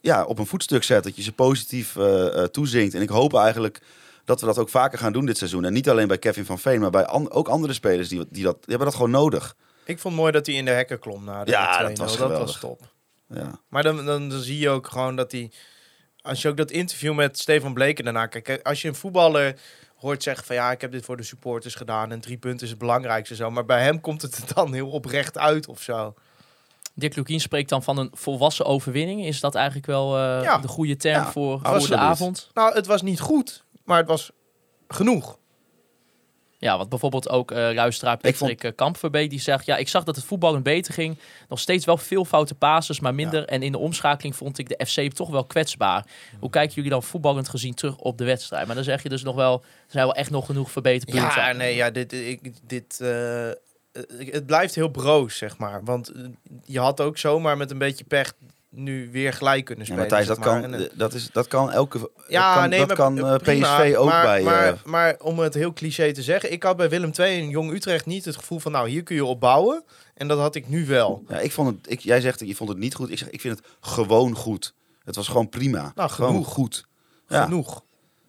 Speaker 5: ja, op een voetstuk zet. Dat je ze positief eh, toezingt. En ik hoop eigenlijk dat we dat ook vaker gaan doen dit seizoen. En niet alleen bij Kevin van Veen, maar bij an- ook andere spelers die, die, dat, die hebben dat gewoon nodig.
Speaker 4: Ik vond het mooi dat hij in de hekken klom na de
Speaker 5: Ja,
Speaker 4: 2-0.
Speaker 5: dat was
Speaker 4: dat was top.
Speaker 5: Ja.
Speaker 4: Maar dan, dan, dan zie je ook gewoon dat hij... Als je ook dat interview met Stefan Bleken daarna kijkt... Als je een voetballer hoort zeggen van... Ja, ik heb dit voor de supporters gedaan en drie punten is het belangrijkste zo. Maar bij hem komt het dan heel oprecht uit of zo.
Speaker 2: Dirk Lukien spreekt dan van een volwassen overwinning. Is dat eigenlijk wel eh,
Speaker 4: Ja.
Speaker 2: de goede term
Speaker 5: Ja,
Speaker 2: voor, voor de avond?
Speaker 4: Nou, het was niet goed, maar het was genoeg.
Speaker 2: Ja, want bijvoorbeeld ook eh luisteraar
Speaker 5: Ik vond-
Speaker 2: Patrick eh, Kampverbeek die zegt... Ja, ik zag dat het voetballen beter ging. Nog steeds wel veel foute passes, maar minder. En in de omschakeling vond ik de FC toch wel kwetsbaar. Hoe kijken jullie dan voetballend gezien terug op de wedstrijd? Maar dan zeg je dus nog wel... Er zijn wel echt nog genoeg verbeterpunten.
Speaker 4: Ja, nee, ja, dit, ik, dit, eh, het blijft heel broos, zeg maar. Want je had ook zomaar met een beetje pech nu weer gelijk kunnen
Speaker 5: Ja,
Speaker 4: spelen.
Speaker 5: Matthijs,
Speaker 4: zeg
Speaker 5: dat
Speaker 4: maar.
Speaker 5: kan,
Speaker 4: En,
Speaker 5: dat, is, dat kan elke.
Speaker 4: Ja,
Speaker 5: dat kan,
Speaker 4: nee,
Speaker 5: dat
Speaker 4: maar
Speaker 5: kan eh,
Speaker 4: prima,
Speaker 5: PSV ook
Speaker 4: maar,
Speaker 5: bij.
Speaker 4: Maar,
Speaker 5: eh,
Speaker 4: maar om het heel cliché te zeggen, ik had bij Willem II en Jong Utrecht niet het gevoel van, nou, hier kun je op bouwen. En dat had ik nu wel.
Speaker 5: ja, ik vond het. Ik, jij zegt je vond het niet goed. Ik zeg, ik vind het gewoon goed. Het was gewoon prima.
Speaker 4: Nou,
Speaker 5: gewoon goed.
Speaker 4: Genoeg.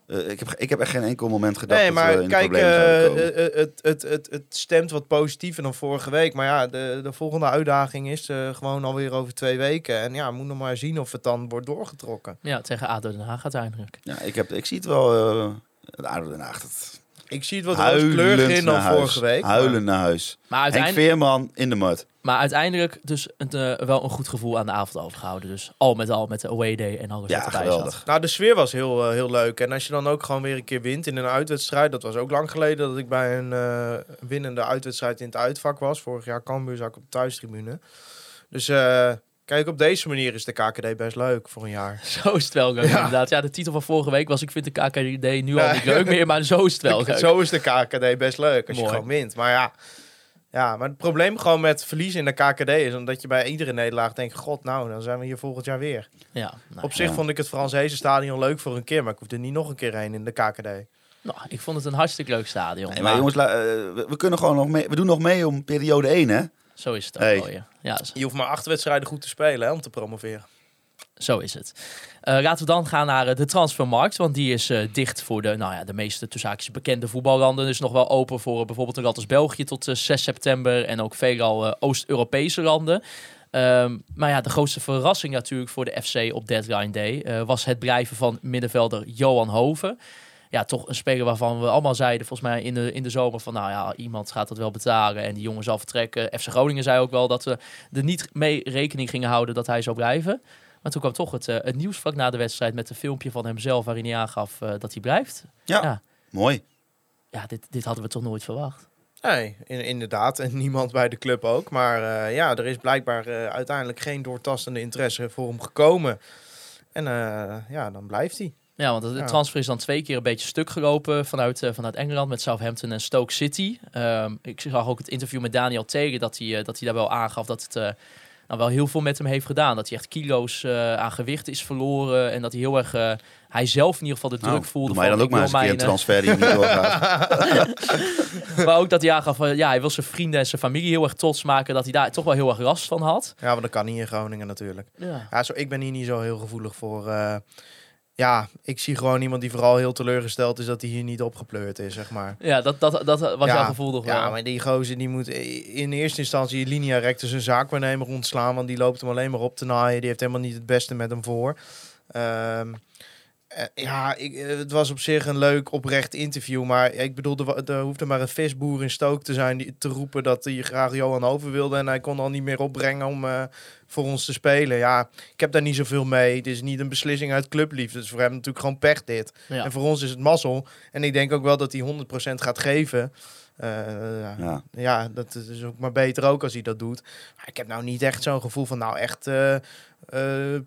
Speaker 5: Eh, ik, heb, ik heb echt geen enkel moment gedacht
Speaker 4: Nee,
Speaker 5: dat
Speaker 4: maar
Speaker 5: we in
Speaker 4: kijk, eh, het, het, het, het stemt wat positiever dan vorige week. Maar ja, de, de volgende uitdaging is eh, gewoon alweer over twee weken. En ja, we moeten maar zien of het dan wordt doorgetrokken.
Speaker 2: Ja, tegen ADO Den Haag uiteindelijk.
Speaker 5: ja, ik, heb, ik zie het wel. eh ADO Den Haag. Het,
Speaker 4: Ik zie het wat
Speaker 5: huilend
Speaker 4: rooskleuriger in dan vorige week.
Speaker 5: Huilen naar huis.
Speaker 2: Maar
Speaker 5: Henk
Speaker 2: uiteindelijk,
Speaker 5: Veerman in de mud.
Speaker 2: maar uiteindelijk dus een, eh, wel een goed gevoel aan de avond overgehouden. Dus al met al met de away day en alles
Speaker 5: Ja,
Speaker 2: wat erbij
Speaker 5: geweldig.
Speaker 2: zat.
Speaker 4: Nou, de sfeer was heel, eh, heel leuk. En als je dan ook gewoon weer een keer wint in een uitwedstrijd. Dat was ook lang geleden dat ik bij een eh, winnende uitwedstrijd in het uitvak was. Vorig jaar Cambuur zat ik op de thuistribune. Dus eh, kijk, op deze manier is de KKD best leuk voor een jaar.
Speaker 2: Zo is het wel leuk,
Speaker 4: Ja.
Speaker 2: inderdaad. Ja, de titel van vorige week was ik vind de KKD nu al niet leuk meer, maar zo is het wel leuk.
Speaker 4: Zo is de KKD best leuk als
Speaker 2: Mooi.
Speaker 4: je gewoon wint. Maar ja, ja, maar het probleem gewoon met verliezen in de KKD is omdat je bij iedere nederlaag denkt: God, nou, dan zijn we hier volgend jaar weer.
Speaker 2: Ja, nou,
Speaker 4: Op zich
Speaker 5: ja.
Speaker 4: vond ik het Frans stadion leuk voor een keer, maar ik hoefde er niet nog een keer heen in de KKD.
Speaker 2: nou, ik vond het een hartstikke leuk stadion.
Speaker 5: Nee, maar jongens, eh, we, we kunnen gewoon nog mee. We doen nog mee om periode 1, hè?
Speaker 2: Zo is het ook
Speaker 5: Hey.
Speaker 2: wel, ja.
Speaker 4: Je hoeft maar acht wedstrijden goed te spelen hè, om te promoveren.
Speaker 2: Zo is het. Eh, laten we dan gaan naar eh, de transfermarkt. Want die is eh, dicht voor de, nou ja, de meeste tussen haakjes bekende voetballanden. Dus nog wel open voor bijvoorbeeld een land als België tot eh, 6 september. En ook veelal Oost-Europese landen. Ehm, maar ja, de grootste verrassing natuurlijk voor de FC op deadline day... was het blijven van middenvelder Johan Hoven. Ja, toch een speler waarvan we allemaal zeiden, volgens mij in de, in de zomer... van nou ja, iemand gaat dat wel betalen en die jongen zal vertrekken. FC Groningen zei ook wel dat we er niet mee rekening gingen houden dat hij zou blijven. Maar toen kwam toch het, eh, het nieuws vlak na de wedstrijd met een filmpje van hemzelf waarin hij aangaf eh, dat hij blijft.
Speaker 5: Ja,
Speaker 2: Ja.
Speaker 5: mooi.
Speaker 2: Ja, dit, dit hadden we toch nooit verwacht.
Speaker 4: Nee, in- inderdaad. En niemand bij de club ook. Maar eh, ja, er is blijkbaar uiteindelijk geen doortastende interesse voor hem gekomen. En eh, ja, dan blijft hij.
Speaker 2: Ja, want de
Speaker 4: Ja.
Speaker 2: transfer is dan twee keer een beetje stuk gelopen vanuit, eh, vanuit Engeland met Southampton en Stoke City. Ehm, ik zag ook het interview met Daniel Tegen dat hij, eh, dat hij daar wel aangaf dat het eh, nou, wel heel veel met hem heeft gedaan. Dat hij echt kilo's aan gewicht is verloren en dat hij heel erg, hij zelf in ieder geval de druk
Speaker 5: Nou,
Speaker 2: voelde.
Speaker 5: doe mij dan ook maar eens een keer een transfer die niet doorgaat.
Speaker 2: Maar ook dat hij aangaf, van, ja, hij wil zijn vrienden en zijn familie heel erg trots maken. Dat hij daar toch wel heel erg last van had.
Speaker 4: Ja, maar dat kan niet in Groningen natuurlijk.
Speaker 2: Ja.
Speaker 4: Ja, zo, ik ben hier niet zo heel gevoelig voor. Ja, ik zie gewoon iemand die vooral heel teleurgesteld is dat hij hier niet opgepleurd is, zeg maar.
Speaker 2: Ja, dat, dat, dat was
Speaker 4: Ja,
Speaker 2: jouw gevoel toch wel.
Speaker 4: Ja, maar die gozer die moet in eerste instantie linea recta zijn zaakwaarnemer ontslaan, want die loopt hem alleen maar op te naaien. Die heeft helemaal niet het beste met hem voor. Ehm, eh, ja, ik, eh, het was op zich een leuk, oprecht interview. Maar ik bedoel, er, er hoefde maar een visboer in Stook te zijn die te roepen dat hij graag Johan Over wilde. En hij kon al niet meer opbrengen om eh, voor ons te spelen. Ja, ik heb daar niet zoveel mee. Het is niet een beslissing uit clubliefde. Het is voor hem natuurlijk gewoon pech dit.
Speaker 2: Ja.
Speaker 4: En voor ons is het mazzel. En ik denk ook wel dat hij 100% gaat geven. Eh, ja.
Speaker 5: Ja.
Speaker 4: ja, dat is ook maar beter ook als hij dat doet. Maar ik heb nou niet echt zo'n gevoel van, nou echt eh, eh,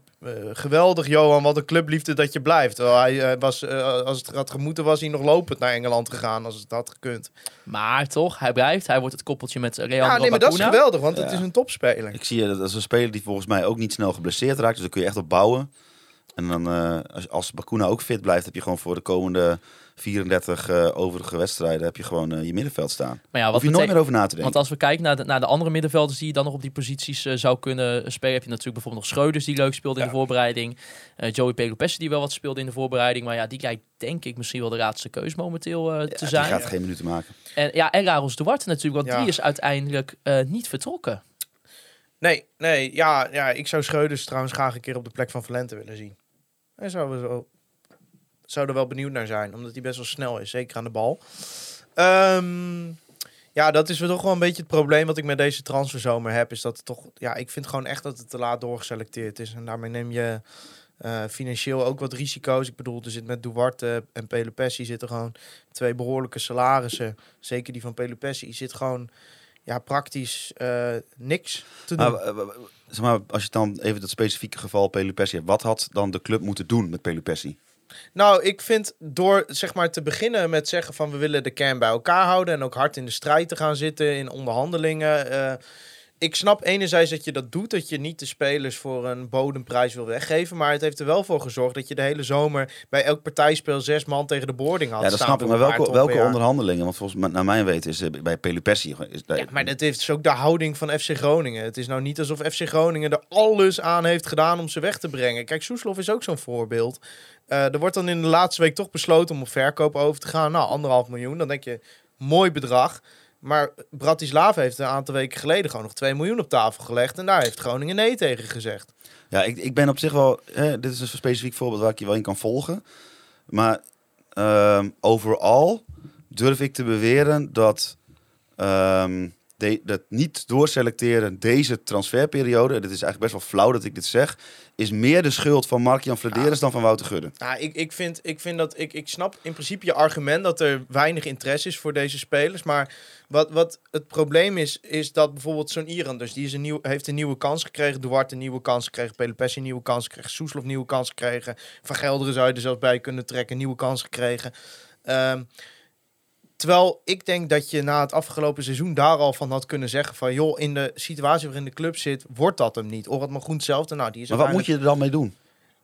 Speaker 4: geweldig Johan, wat een clubliefde dat je blijft. Hij was, als het had gemoeten, was hij nog lopend naar Engeland gegaan als het had gekund.
Speaker 2: Maar toch, hij blijft. Hij wordt het koppeltje met Leandro
Speaker 4: Ja, nee, maar dat is geweldig, want het is een topspeler.
Speaker 5: Ik zie je, dat is een speler die volgens mij ook niet snel geblesseerd raakt. Dus daar kun je echt op bouwen. En dan, eh, als, als Bakuna ook fit blijft, heb je gewoon voor de komende 34 eh, overige wedstrijden heb je gewoon eh, je middenveld staan.
Speaker 2: Maar ja,
Speaker 5: Hoef
Speaker 2: wat
Speaker 5: je nooit meer over na te denken.
Speaker 2: Want als we kijken naar de, naar de andere middenvelders die je dan nog op die posities eh, zou kunnen spelen, heb je natuurlijk bijvoorbeeld nog Schreuders die leuk speelde in de voorbereiding. Eh, Joey Pelopessi die wel wat speelde in de voorbereiding. Maar ja, die lijkt denk ik misschien wel de laatste keus momenteel eh,
Speaker 5: Ja,
Speaker 2: te
Speaker 5: die
Speaker 2: zijn.
Speaker 5: gaat geen minuten maken.
Speaker 2: En ja, en Laros Duarte natuurlijk, want
Speaker 4: Ja.
Speaker 2: die is uiteindelijk eh, niet vertrokken.
Speaker 4: Nee, nee, ja, ja, ik zou Schreuders trouwens graag een keer op de plek van Valente willen zien. Hij zou, er wel- zou er wel benieuwd naar zijn, omdat hij best wel snel is, zeker aan de bal. Ehm, ja, dat is toch wel een beetje het probleem wat ik met deze transferzomer heb. Is dat het toch, ja, ik vind gewoon echt dat het te laat doorgeselecteerd is. En daarmee neem je eh, financieel ook wat risico's. Ik bedoel, er zit met Duarte en Pelopessi zitten gewoon twee behoorlijke salarissen. Zeker die van Pelopessi zit gewoon ja, praktisch eh, niks te doen.
Speaker 5: Maar, eh, zeg maar, als je dan even dat specifieke geval Pelupessi hebt. Wat had dan de club moeten doen met Pelupessi?
Speaker 4: Nou, ik vind door zeg maar te beginnen met zeggen van we willen de kern bij elkaar houden en ook hard in de strijd te gaan zitten in onderhandelingen. eh, ik snap enerzijds dat je dat doet, dat je niet de spelers voor een bodemprijs wil weggeven, maar het heeft er wel voor gezorgd dat je de hele zomer bij elk partijspel zes man tegen de boarding had
Speaker 5: Ja, dat
Speaker 4: staan
Speaker 5: snap ik. Maar welke, welke onderhandelingen? Want volgens mij, naar mijn weten is bij Pelupessi... Is,
Speaker 4: Ja, maar dat heeft dus ook de houding van FC Groningen. Het is nou niet alsof FC Groningen er alles aan heeft gedaan om ze weg te brengen. Kijk, Soeslof is ook zo'n voorbeeld. Eh, er wordt dan in de laatste week toch besloten om op verkoop over te gaan. Nou, anderhalf miljoen. Dan denk je, mooi bedrag. Maar Bratislava heeft een aantal weken geleden gewoon nog 2 miljoen op tafel gelegd. En daar heeft Groningen nee tegen gezegd.
Speaker 5: Ja, ik, ik ben op zich wel... hè, dit is een specifiek voorbeeld waar ik je wel in kan volgen. Maar ehm, overal durf ik te beweren dat... ehm, de, dat niet doorselecteren deze transferperiode... dit is eigenlijk best wel flauw dat ik dit zeg... is meer de schuld van Mark-Jan Vladeres dan van Wouter Gudde.
Speaker 4: Nou, ik, ik, vind, ik vind dat ik, ik snap in principe je argument dat er weinig interesse is voor deze spelers. Maar wat, wat het probleem is, is dat bijvoorbeeld zo'n Iran, dus die is een nieuw, heeft een nieuwe kans gekregen. Duarte een nieuwe kans gekregen. Pelopessi een nieuwe kans gekregen. Soeslof nieuwe kans gekregen. Van Gelderen zou je er zelfs bij kunnen trekken. Nieuwe kans gekregen. Ehm, terwijl ik denk dat je na het afgelopen seizoen daar al van had kunnen zeggen van... joh, in de situatie waarin de club zit, wordt dat hem niet. Maar goed hetzelfde. Nou, die is
Speaker 5: Maar wat moet je er dan mee doen?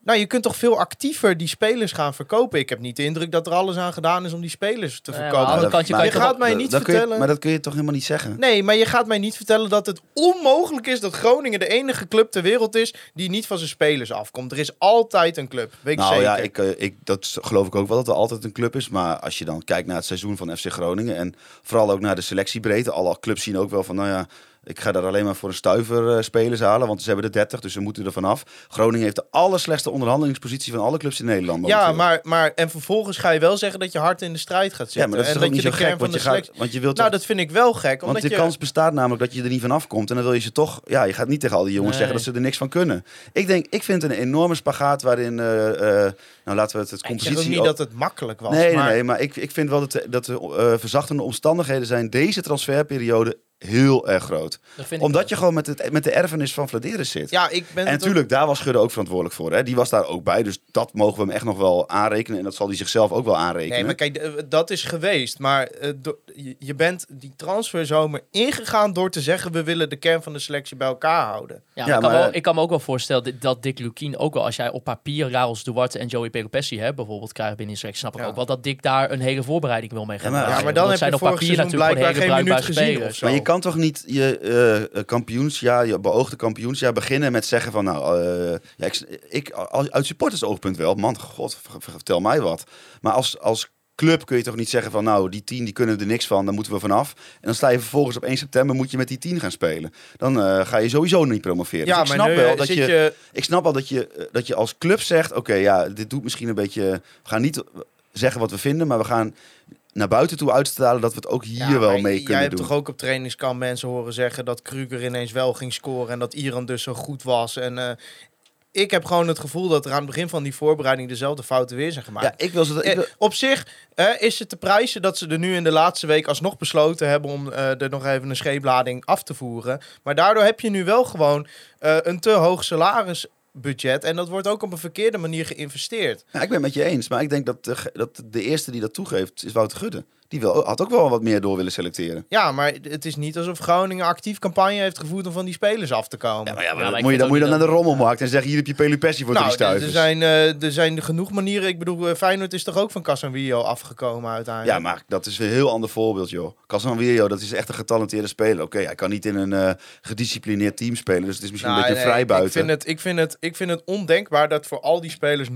Speaker 4: Nou, je kunt toch veel actiever die spelers gaan verkopen. Ik heb niet de indruk dat er alles aan gedaan is om die spelers te
Speaker 2: Nee, maar
Speaker 4: verkopen.
Speaker 5: dat- maar
Speaker 4: je gaat mij niet
Speaker 5: Dat kun je-
Speaker 4: vertellen.
Speaker 5: maar dat kun je toch helemaal niet zeggen?
Speaker 4: Nee, maar je gaat mij niet vertellen dat het onmogelijk is dat Groningen de enige club ter wereld is die niet van zijn spelers afkomt. Er is altijd een club. Weet ik
Speaker 5: Nou
Speaker 4: zeker.
Speaker 5: ja, ik, eh, ik, dat geloof ik ook wel dat er altijd een club is. Maar als je dan kijkt naar het seizoen van FC Groningen en vooral ook naar de selectiebreedte. Alle clubs zien ook wel van, nou ja, ik ga daar alleen maar voor een stuiver eh, spelers halen. Want ze hebben er 30, dus ze moeten er vanaf. Groningen heeft de allerslechtste onderhandelingspositie van alle clubs in Nederland.
Speaker 4: Ja, maar, maar en vervolgens ga je wel zeggen dat je hard in de strijd gaat zitten.
Speaker 5: ja, maar dat is
Speaker 4: en dat
Speaker 5: niet
Speaker 4: je
Speaker 5: zo
Speaker 4: de
Speaker 5: gek,
Speaker 4: kern van
Speaker 5: want
Speaker 4: de
Speaker 5: je, gaat, want je wilt
Speaker 4: Nou, dat vind ik wel gek.
Speaker 5: Want
Speaker 4: Omdat
Speaker 5: de
Speaker 4: je...
Speaker 5: kans bestaat namelijk dat je er niet van afkomt. En dan wil je ze toch... Ja, je gaat niet tegen al die jongens
Speaker 2: Nee.
Speaker 5: zeggen dat ze er niks van kunnen. Ik denk, ik vind het een enorme spagaat waarin... eh, eh, nou, laten we het, het
Speaker 4: ik zeg
Speaker 5: compositie...
Speaker 4: niet dat het makkelijk was.
Speaker 5: nee,
Speaker 4: maar...
Speaker 5: nee, maar ik, ik vind wel dat, de- dat de verzachtende omstandigheden zijn deze transferperiode heel erg groot. Omdat je gewoon met, het, met de erfenis van Vladeris zit.
Speaker 4: Ja, ik ben
Speaker 5: en
Speaker 4: ook-
Speaker 5: natuurlijk, daar was Gudde ook verantwoordelijk voor. Hè? Die was daar ook bij, dus dat mogen we hem echt nog wel aanrekenen. En dat zal hij zichzelf ook wel aanrekenen.
Speaker 4: Nee, maar kijk, eh, dat is geweest. Maar eh, je- bent die transferzomer ingegaan door te zeggen... we willen de kern van de selectie bij elkaar houden.
Speaker 2: Ja,
Speaker 5: Ja,
Speaker 2: ik, kan
Speaker 5: maar-
Speaker 2: wel, ik kan me ook wel voorstellen dat, Dick Lukien ook wel, als jij op papier Raels Duarte en Joey Pelopessi hè, bijvoorbeeld krijgt binnen de selectie, snap ik
Speaker 4: Ja.
Speaker 2: ook wel dat Dick daar een hele voorbereiding wil mee gaan
Speaker 5: Ja, maar-
Speaker 2: maken.
Speaker 5: ja,
Speaker 4: maar dan heb je
Speaker 2: zijn op
Speaker 4: vorig
Speaker 2: papier
Speaker 4: seizoen
Speaker 2: natuurlijk
Speaker 4: blijkbaar
Speaker 2: hele
Speaker 4: geen minuut gezien
Speaker 5: kan toch niet je eh, kampioensjaar, je beoogde kampioensjaar beginnen met zeggen van nou, eh, ja, ik, ik, als- uit supportersoogpunt wel, man, god, ver- ver- vertel mij wat. Maar als, als club kun je toch niet zeggen van nou, die tien die kunnen er niks van, daar moeten we vanaf. En dan sta je vervolgens op 1 september moet je met die tien gaan spelen. Dan eh, ga je sowieso niet promoveren.
Speaker 4: Ja,
Speaker 5: dus ik
Speaker 4: maar
Speaker 5: snap wel dat je,
Speaker 4: je...
Speaker 5: ik snap wel dat je, dat je als club zegt, oké, ja, dit doet misschien een beetje, we gaan niet zeggen wat we vinden, maar we gaan naar buiten toe uitstralen dat we het ook hier
Speaker 4: Ja,
Speaker 5: wel mee
Speaker 4: Jij
Speaker 5: kunnen
Speaker 4: hebt
Speaker 5: doen.
Speaker 4: toch ook op trainingskamp mensen horen zeggen dat Kruger ineens wel ging scoren en dat Iran dus zo goed was. En eh, ik heb gewoon het gevoel dat er aan het begin van die voorbereiding dezelfde fouten weer zijn gemaakt.
Speaker 5: Ja, ik wil ze. Ik
Speaker 4: Eh,
Speaker 5: wil-
Speaker 4: op zich eh, is het te prijzen dat ze er nu in de laatste week alsnog besloten hebben om er nog even een scheeplading af te voeren. Maar daardoor heb je nu wel gewoon een te hoog salarisbudget. En dat wordt ook op een verkeerde manier geïnvesteerd.
Speaker 5: Ja, ik ben het met je eens, maar ik denk dat de, dat de eerste die dat toegeeft is Wouter Gudde. Die wil, had ook wel wat meer door willen selecteren.
Speaker 4: Ja, maar het is niet alsof Groningen actief campagne heeft gevoerd om van die spelers af te komen.
Speaker 5: Ja, maar, ja, maar
Speaker 2: ik
Speaker 5: moet je, dan moet je dan naar de rommelmarkt en zeggen: hier heb je Pelupessi voor
Speaker 4: nou,
Speaker 5: drie
Speaker 4: er, er
Speaker 5: stuivers.
Speaker 4: zijn, eh, er zijn genoeg manieren. Ik bedoel, eh, Feyenoord is toch ook van Casemiro afgekomen uiteindelijk.
Speaker 5: Ja, maar dat is een heel ander voorbeeld, joh. Casemiro, dat is echt een getalenteerde speler. Oké, hij kan niet in een eh, gedisciplineerd team spelen, dus het is misschien
Speaker 4: Nou,
Speaker 5: een beetje
Speaker 4: nee,
Speaker 5: vrij
Speaker 4: ik
Speaker 5: buiten.
Speaker 4: vind, het, ik, vind het, ik vind het ondenkbaar dat voor al die spelers 0,0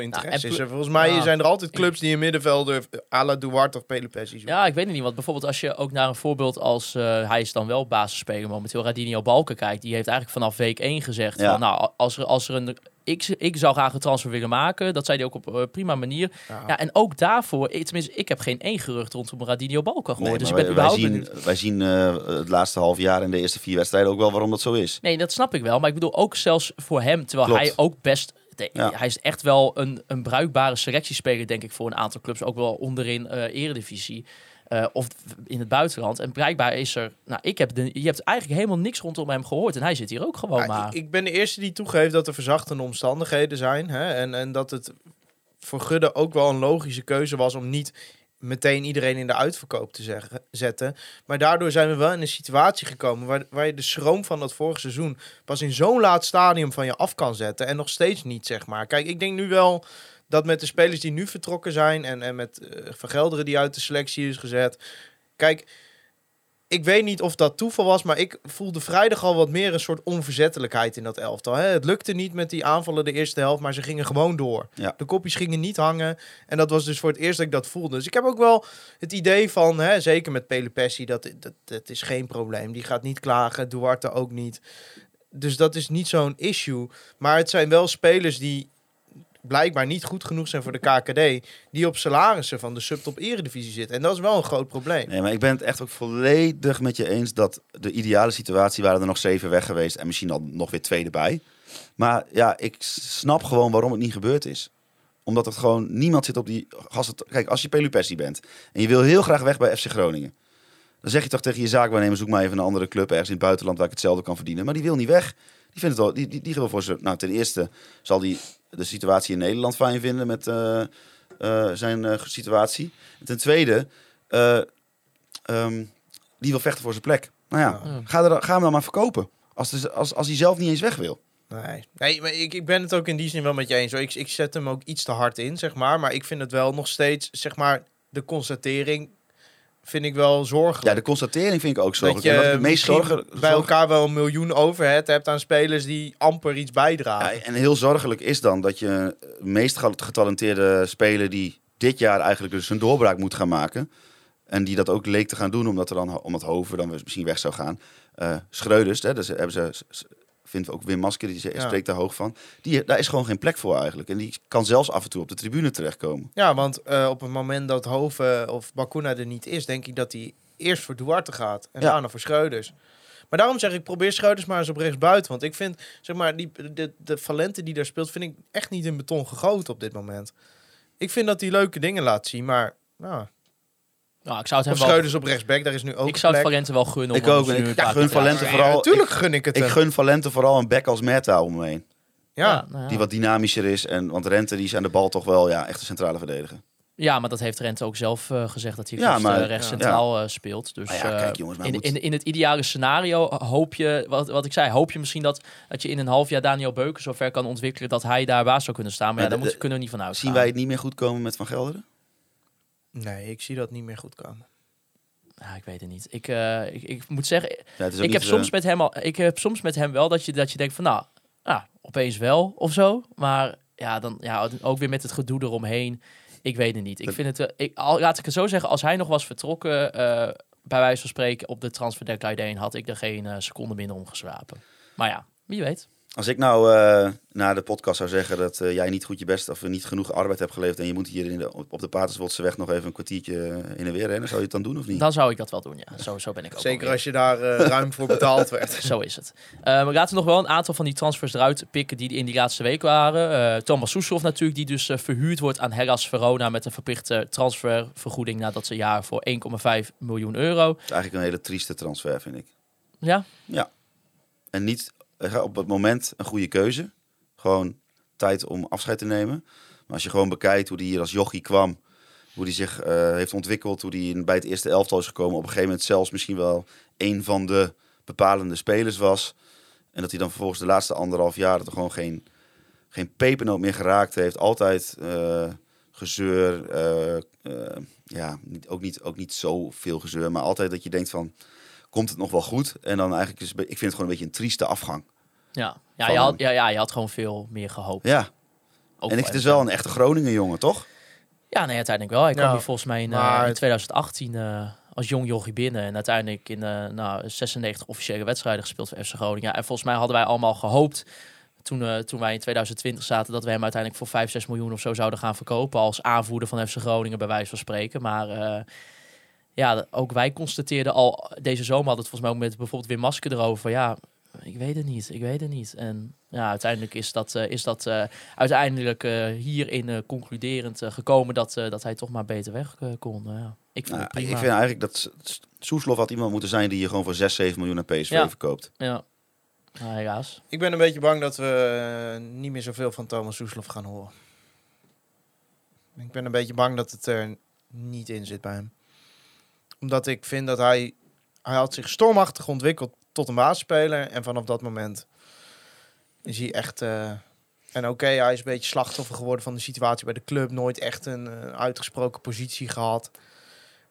Speaker 4: interesse
Speaker 2: en
Speaker 4: is. En volgens mij zijn er altijd clubs die een middenvelder à la Duarte of Pelopessi zoeken.
Speaker 2: Ja, ik weet het niet. Want bijvoorbeeld als je ook naar een voorbeeld als... eh, hij is dan wel basisspeler momenteel, Radinio Balken kijkt. Die heeft eigenlijk vanaf week 1 gezegd
Speaker 5: Ja.
Speaker 2: van... Nou, als er, als er een... Ik, ik zou graag een transfer willen maken. Dat zei hij ook op eh, prima manier. Ja. en ook daarvoor... Tenminste, ik heb geen één gerucht rondom Radinio Balken gehoord.
Speaker 5: Nee,
Speaker 2: dus ik ben
Speaker 5: wij, zien,
Speaker 2: benieuwd.
Speaker 5: wij zien eh, het laatste half jaar en de eerste vier wedstrijden ook wel waarom dat zo is.
Speaker 2: Nee, dat snap ik wel. Maar ik bedoel ook zelfs voor hem, terwijl
Speaker 5: Klopt.
Speaker 2: hij ook best... de-
Speaker 5: Ja.
Speaker 2: Hij is echt wel een, een bruikbare selectiespeler, denk ik, voor een aantal clubs. Ook wel onderin eh eredivisie. eh, of in het buitenland. En blijkbaar is er... Nou, ik heb de, je hebt eigenlijk helemaal niks rondom hem gehoord. En hij zit hier ook gewoon
Speaker 4: Ja,
Speaker 2: maar.
Speaker 4: ik, ik ben de eerste die toegeeft dat er verzachtende omstandigheden zijn. Hè? En, en dat het voor Gudde ook wel een logische keuze was om niet meteen iedereen in de uitverkoop te zeggen, zetten. Maar daardoor zijn we wel in een situatie gekomen waar, waar je de schroom van dat vorige seizoen pas in zo'n laat stadium van je af kan zetten. En nog steeds niet, zeg maar. Kijk, ik denk nu wel dat met de spelers die nu vertrokken zijn en, en met eh Van Gelderen die uit de selectie is gezet. Kijk, ik weet niet of dat toeval was, maar ik voelde vrijdag al wat meer een soort onverzettelijkheid in dat elftal. Hè? Het lukte niet met die aanvallen de eerste helft, maar ze gingen gewoon door.
Speaker 5: Ja.
Speaker 4: De kopjes gingen niet hangen. En dat was dus voor het eerst dat ik dat voelde. Dus ik heb ook wel het idee van, hè, zeker met Pelopessi, dat, dat, dat is geen probleem. Die gaat niet klagen, Duarte ook niet. Dus dat is niet zo'n issue. Maar het zijn wel spelers die blijkbaar niet goed genoeg zijn voor de KKD, die op salarissen van de subtop eredivisie zitten. En dat is wel een groot probleem.
Speaker 5: Nee, maar ik ben het echt ook volledig met je eens dat de ideale situatie waren er nog zeven weg geweest en misschien dan nog weer twee erbij. Maar ja, ik snap gewoon waarom het niet gebeurd is. Omdat het gewoon niemand zit op die gasten. Kijk, als je Pelupessi bent en je wil heel graag weg bij FC Groningen. Dan zeg je toch tegen je zaakwaarnemer, zoek maar even een andere club ergens in het buitenland waar ik hetzelfde kan verdienen. Maar die wil niet weg. Die vindt het wel, die, die, die wil voor ze. Nou, ten eerste zal die de situatie in Nederland fijn vinden met eh, eh, zijn eh, situatie. En ten tweede, eh, ehm, die wil vechten voor zijn plek. Nou ja,
Speaker 2: Ja.
Speaker 5: ga, er, dan- ga hem dan maar verkopen. Als, de- als, als hij zelf niet eens weg wil.
Speaker 4: Nee, nee maar ik, ik ben het ook in die zin wel met je eens. Hoor. Ik, ik zet hem ook iets te hard in, zeg maar. Maar ik vind het wel nog steeds, zeg maar, de constatering vind ik wel zorgelijk.
Speaker 5: Ja, de constatering vind ik ook zo.
Speaker 4: dat je
Speaker 5: meest
Speaker 4: bij elkaar wel een miljoen overhead hebt aan spelers die amper iets
Speaker 5: Ja,
Speaker 4: bijdragen.
Speaker 5: en heel zorgelijk is dan dat je de meest ge- getalenteerde speler die dit jaar eigenlijk dus een doorbraak moet gaan maken. En die dat ook leek te gaan doen, omdat er dan omdat Hoven dan misschien weg zou gaan. Eh Schreuders, hè, dus hebben ze, vindt ook Wim Masker, die ze-
Speaker 4: Ja.
Speaker 5: spreekt daar hoog van. Die, daar is gewoon geen plek voor eigenlijk. En die kan zelfs af en toe op de tribune terechtkomen.
Speaker 4: Ja, want eh, op het moment dat Hoven of Bakuna er niet is, denk ik dat hij eerst voor Duarte gaat en
Speaker 5: Ja.
Speaker 4: daarna voor Schreuders. Maar daarom zeg ik, probeer Schreuders maar eens op rechts buiten. Want ik vind, zeg maar, die, de, de Valente die daar speelt, vind ik echt niet in beton gegoten op dit moment. Ik vind dat hij leuke dingen laat zien, maar nou,
Speaker 2: Nou, ik zou het hem wel,
Speaker 4: op rechtsback, daar is nu ook
Speaker 2: ik zou het
Speaker 4: plek.
Speaker 2: Valente wel gunnen.
Speaker 5: Ik ook, ik
Speaker 2: paar
Speaker 5: gun Valente vooral-
Speaker 4: Natuurlijk gun ik het
Speaker 5: Ik
Speaker 4: hem.
Speaker 5: gun Valente vooral een back als Merta om me heen.
Speaker 4: Ja.
Speaker 2: nou ja.
Speaker 5: Die wat dynamischer is. En, want Rente die is aan de bal toch wel ja, echt een centrale verdediger.
Speaker 2: Ja, maar dat heeft Rente ook zelf eh, gezegd dat hij
Speaker 5: Ja,
Speaker 2: ja,
Speaker 5: maar-
Speaker 2: rechts
Speaker 4: ja.
Speaker 2: centraal eh, speelt. Dus
Speaker 5: Maar ja,
Speaker 2: eh,
Speaker 5: kijk, jongens,
Speaker 2: in, in, in het ideale scenario hoop je, wat, wat ik zei, hoop je misschien dat, dat je in een half jaar Daniel Beuken zover kan ontwikkelen dat hij daar baas zou kunnen staan. Maar ja, daar
Speaker 5: de-
Speaker 2: moet, kunnen we niet van uitgaan.
Speaker 5: Zien wij het niet meer goed komen met Van Gelderen?
Speaker 4: Nee, ik zie dat niet meer goed komen.
Speaker 2: Ja, ik weet het niet. Ik, eh, ik, ik moet zeggen,
Speaker 5: Ja,
Speaker 2: ik heb, soms
Speaker 5: eh,
Speaker 2: met hem al, ik heb soms met hem wel dat je, dat je denkt van nou, ja, opeens wel of zo. Maar ja, dan ja, ook weer met het gedoe eromheen. Ik weet het niet. Ik vind het, eh, ik, al, laat ik het zo zeggen, als hij nog was vertrokken, eh, bij wijze van spreken, op de transfer deadline had ik er geen seconde minder om geschrapen. Maar ja, wie weet.
Speaker 5: Als ik nou eh, na de podcast zou zeggen dat eh, jij niet goed je best of niet genoeg arbeid hebt geleverd en je moet hier in de, op de Paterswoldse weg nog even een kwartiertje eh, in en weer rennen, zou je het dan doen of niet?
Speaker 2: Dan zou ik dat wel doen, ja. Zo, zo ben ik ook.
Speaker 4: Zeker
Speaker 2: alweer.
Speaker 4: als je daar eh, ruim voor betaald werd.
Speaker 2: Zo is het. Eh, maar laten we nog wel een aantal van die transfers eruit pikken die in die laatste week waren. Eh, Thomas Soeslof natuurlijk, die dus verhuurd wordt aan Hellas Verona met een verplichte transfervergoeding nadat ze jaar voor 1,5 miljoen euro.
Speaker 5: Het is eigenlijk een hele trieste transfer, vind ik.
Speaker 2: Ja,
Speaker 5: En niet op het moment een goede keuze. Gewoon tijd om afscheid te nemen. Maar als je gewoon bekijkt hoe die hier als jochie kwam, hoe die zich eh, heeft ontwikkeld, hoe die bij het eerste elftal is gekomen, op een gegeven moment zelfs misschien wel een van de bepalende spelers was. En dat hij dan vervolgens de laatste anderhalf jaar er gewoon geen, geen pepernoot meer geraakt heeft. Altijd eh, gezeur. eh, ja, ook, niet, ook niet zoveel gezeur. Maar altijd dat je denkt van, komt het nog wel goed? En dan eigenlijk is, ik vind het gewoon een beetje een trieste afgang.
Speaker 2: ja. Ja,
Speaker 5: Van
Speaker 2: je had, ja, ja, je had gewoon veel meer gehoopt.
Speaker 5: Ja,
Speaker 2: Ook
Speaker 5: en ik, het is wel een echte Groningen jongen, toch?
Speaker 2: Ja, nee, uiteindelijk wel. Hij kwam
Speaker 4: Ja,
Speaker 2: hier volgens mij in, eh,
Speaker 4: maar-
Speaker 2: in 2018 eh, als jong jochie binnen. En uiteindelijk in eh nou, 96 officiële wedstrijden gespeeld voor FC Groningen. Ja, en volgens mij hadden wij allemaal gehoopt, toen, eh, toen wij in 2020 zaten, dat we hem uiteindelijk voor 5, 6 miljoen of zo zouden gaan verkopen. Als aanvoerder van FC Groningen, bij wijze van spreken. Maar eh, ja, ook wij constateerden al, deze zomer hadden het volgens mij ook met bijvoorbeeld Wim Masker erover. van, Ja, ik weet het niet, ik weet het niet. En ja, uiteindelijk is dat, eh, is dat eh, uiteindelijk eh, hierin eh, concluderend eh, gekomen dat, eh, dat hij toch maar beter weg eh, kon. Nou ja, ik vind
Speaker 5: Nou, ik vind eigenlijk dat Soeslof had iemand moeten zijn die je gewoon voor 6, 7 miljoen aan PSV
Speaker 2: Ja.
Speaker 5: verkoopt.
Speaker 2: Ja, nou, helaas.
Speaker 4: Ik ben een beetje bang dat we eh, niet meer zoveel van Thomas Soeslof gaan horen. Ik ben een beetje bang dat het er niet in zit bij hem. Omdat ik vind dat hij... Hij had zich stormachtig ontwikkeld tot een basisspeler. En vanaf dat moment is hij echt... eh, en oké, hij is een beetje slachtoffer geworden van de situatie bij de club. Nooit echt een eh, uitgesproken positie gehad.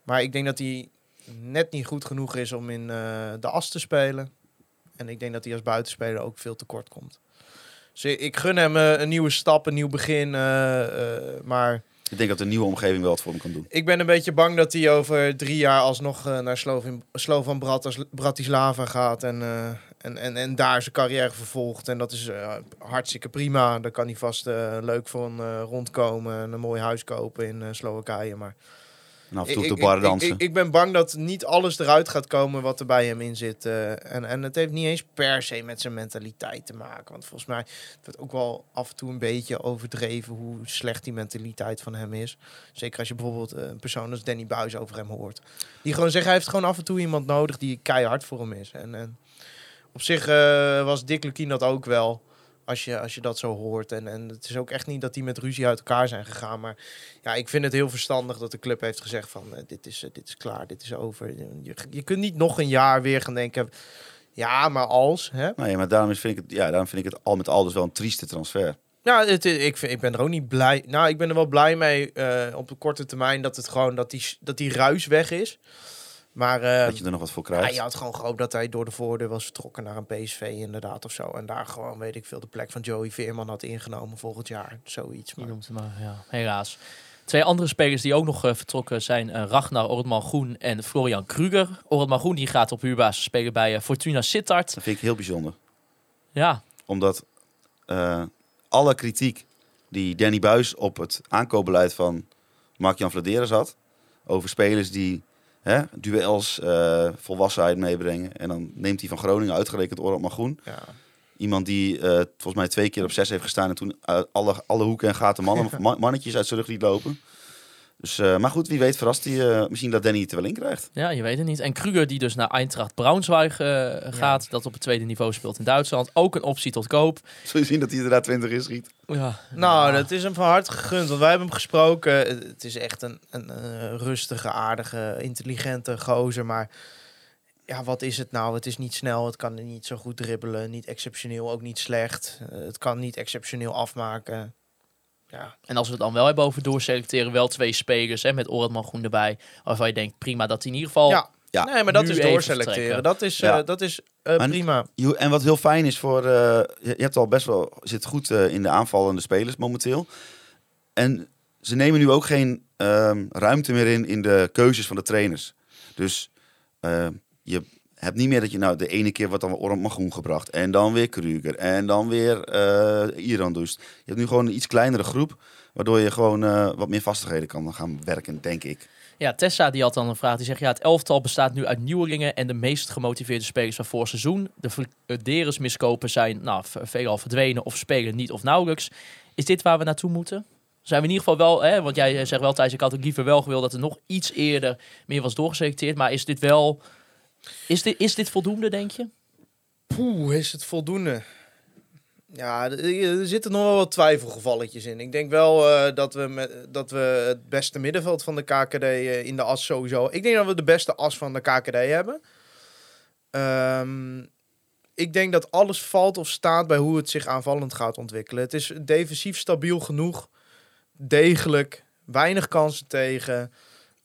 Speaker 4: Maar ik denk dat hij net niet goed genoeg is om in eh, de as te spelen. En ik denk dat hij als buitenspeler ook veel tekort komt. Dus ik- gun hem een nieuwe stap, een nieuw begin. maar
Speaker 5: Ik denk dat de nieuwe omgeving wel wat voor hem kan doen.
Speaker 4: ik ben een beetje bang dat hij over drie jaar alsnog eh, naar Slovan Bratis- Bratislava gaat. En, eh, en, en, en daar zijn carrière vervolgt. En dat is eh, hartstikke prima. Daar kan hij vast leuk van rondkomen. En een mooi huis kopen in Slowakije. Maar
Speaker 5: En af en toe
Speaker 4: ik,
Speaker 5: op de
Speaker 4: ik-
Speaker 5: bar
Speaker 4: ik-
Speaker 5: dansen.
Speaker 4: Ik, ik ben bang dat niet alles eruit gaat komen wat er bij hem in zit. eh, en, en het heeft niet eens per se met zijn mentaliteit te maken. Want volgens mij wordt ook wel af en toe een beetje overdreven hoe slecht die mentaliteit van hem is. Zeker als je bijvoorbeeld eh, een persoon als Danny Buis over hem hoort. Die gewoon zegt, hij heeft gewoon af en toe iemand nodig die keihard voor hem is. En, en op zich eh, was Dick Lukien dat ook wel. Als je, als je dat zo hoort. En, en het is ook echt niet dat die met ruzie uit elkaar zijn gegaan. Maar ja, ik vind het heel verstandig dat de club heeft gezegd van... eh, dit, is, eh, dit is klaar, dit is over. Je, je kunt niet nog een jaar weer gaan denken... Ja, maar als, hè?
Speaker 5: Nou ja, maar daarom, is, vind ik het, ja, daarom vind ik het al met al dus wel een trieste transfer.
Speaker 4: Ja, het, ik, vind, ik ben er ook niet blij. Nou, ik ben er wel blij mee eh, op de korte termijn dat het gewoon dat die, dat die ruis weg is. Maar eh,
Speaker 5: dat je er nog wat voor
Speaker 4: ja,
Speaker 5: krijgt.
Speaker 4: je had gewoon gehoopt dat hij door de voordeur was vertrokken naar een PSV inderdaad of zo. En daar gewoon, weet ik veel, de plek van Joey Veerman had ingenomen volgend jaar. Zoiets.
Speaker 2: Je
Speaker 4: Maar,
Speaker 2: noemt het maar, ja, helaas. Twee andere spelers die ook nog eh, vertrokken zijn eh, Ragnar Ortman Groen en Florian Kruger. Ortman Groen die gaat op huurbasis spelen bij eh, Fortuna Sittard.
Speaker 5: Dat vind ik heel bijzonder.
Speaker 2: Ja,
Speaker 5: Omdat eh, alle kritiek die Danny Buis op het aankoopbeleid van Mark-Jan Vladeres had... over spelers die hè, duels, eh, volwassenheid meebrengen... en dan neemt hij van Groningen uitgerekend Orad Groen.
Speaker 4: ja.
Speaker 5: Iemand die eh, volgens mij twee keer op zes heeft gestaan... en toen uit alle, alle hoeken en gaten mannen, ma- mannetjes uit zijn rug liet lopen. Dus, eh, maar goed, wie weet verrast hij eh, misschien dat Danny het er wel in krijgt.
Speaker 2: ja, je weet het niet. En Kruger die dus naar Eintracht Braunschweig eh, gaat. Dat op het tweede niveau speelt in Duitsland. Ook een optie tot koop.
Speaker 5: Zul je zien dat hij inderdaad 20 is, schiet.
Speaker 2: Ja,
Speaker 4: Nou, dat is hem van harte gegund. Want wij hebben hem gesproken. Het is echt een, een, rustige, aardige, intelligente gozer. Maar ja, wat is het nou? Het is niet snel. Het kan niet zo goed dribbelen. Niet exceptioneel, ook niet slecht. Het kan niet exceptioneel afmaken. Ja,
Speaker 2: En als we het dan wel hebben over doorselecteren, wel twee spelers hè, met Ortman Groen erbij. Waarvan je denkt, prima dat hij in ieder geval...
Speaker 4: ja.
Speaker 5: Ja,
Speaker 4: nee, maar dat
Speaker 2: nu
Speaker 4: is
Speaker 2: even
Speaker 4: doorselecteren. Dat is,
Speaker 5: Ja.
Speaker 4: eh, dat is eh,
Speaker 5: Maar-
Speaker 4: prima.
Speaker 5: En wat heel fijn is voor. eh, je, hebt al best wel. zit goed eh, in de aanvallende spelers momenteel. En ze nemen nu ook geen ehm, ruimte meer in in de keuzes van de trainers. Dus eh, je hebt niet meer dat je nou de ene keer wordt dan weer Orant Magroen gebracht. En dan weer Kruger. En dan weer eh Iran dus. Je hebt nu gewoon een iets kleinere groep. Waardoor je gewoon eh, wat meer vastigheden kan gaan werken, denk ik.
Speaker 2: Ja, Tessa die had dan een vraag. Die zegt, ja, het elftal bestaat nu uit nieuwelingen en de meest gemotiveerde spelers van vorig seizoen. De Verderes miskopen zijn nou, veelal verdwenen of spelen niet of nauwelijks. Is dit waar we naartoe moeten? Zijn we in ieder geval wel, hè, want jij zegt wel Thijs, ik had ook liever wel gewild dat er nog iets eerder meer was doorgeselecteerd. Maar is dit wel, is dit, is dit voldoende, denk je?
Speaker 4: Poeh, is het voldoende? Ja, er zitten nog wel wat twijfelgevalletjes in. Ik denk wel eh, dat, we met, dat we het beste middenveld van de KKD eh, in de as sowieso... Ik denk dat we de beste as van de KKD hebben. Ehm, ik denk dat alles valt of staat bij hoe het zich aanvallend gaat ontwikkelen. Het is defensief stabiel genoeg, degelijk, weinig kansen tegen...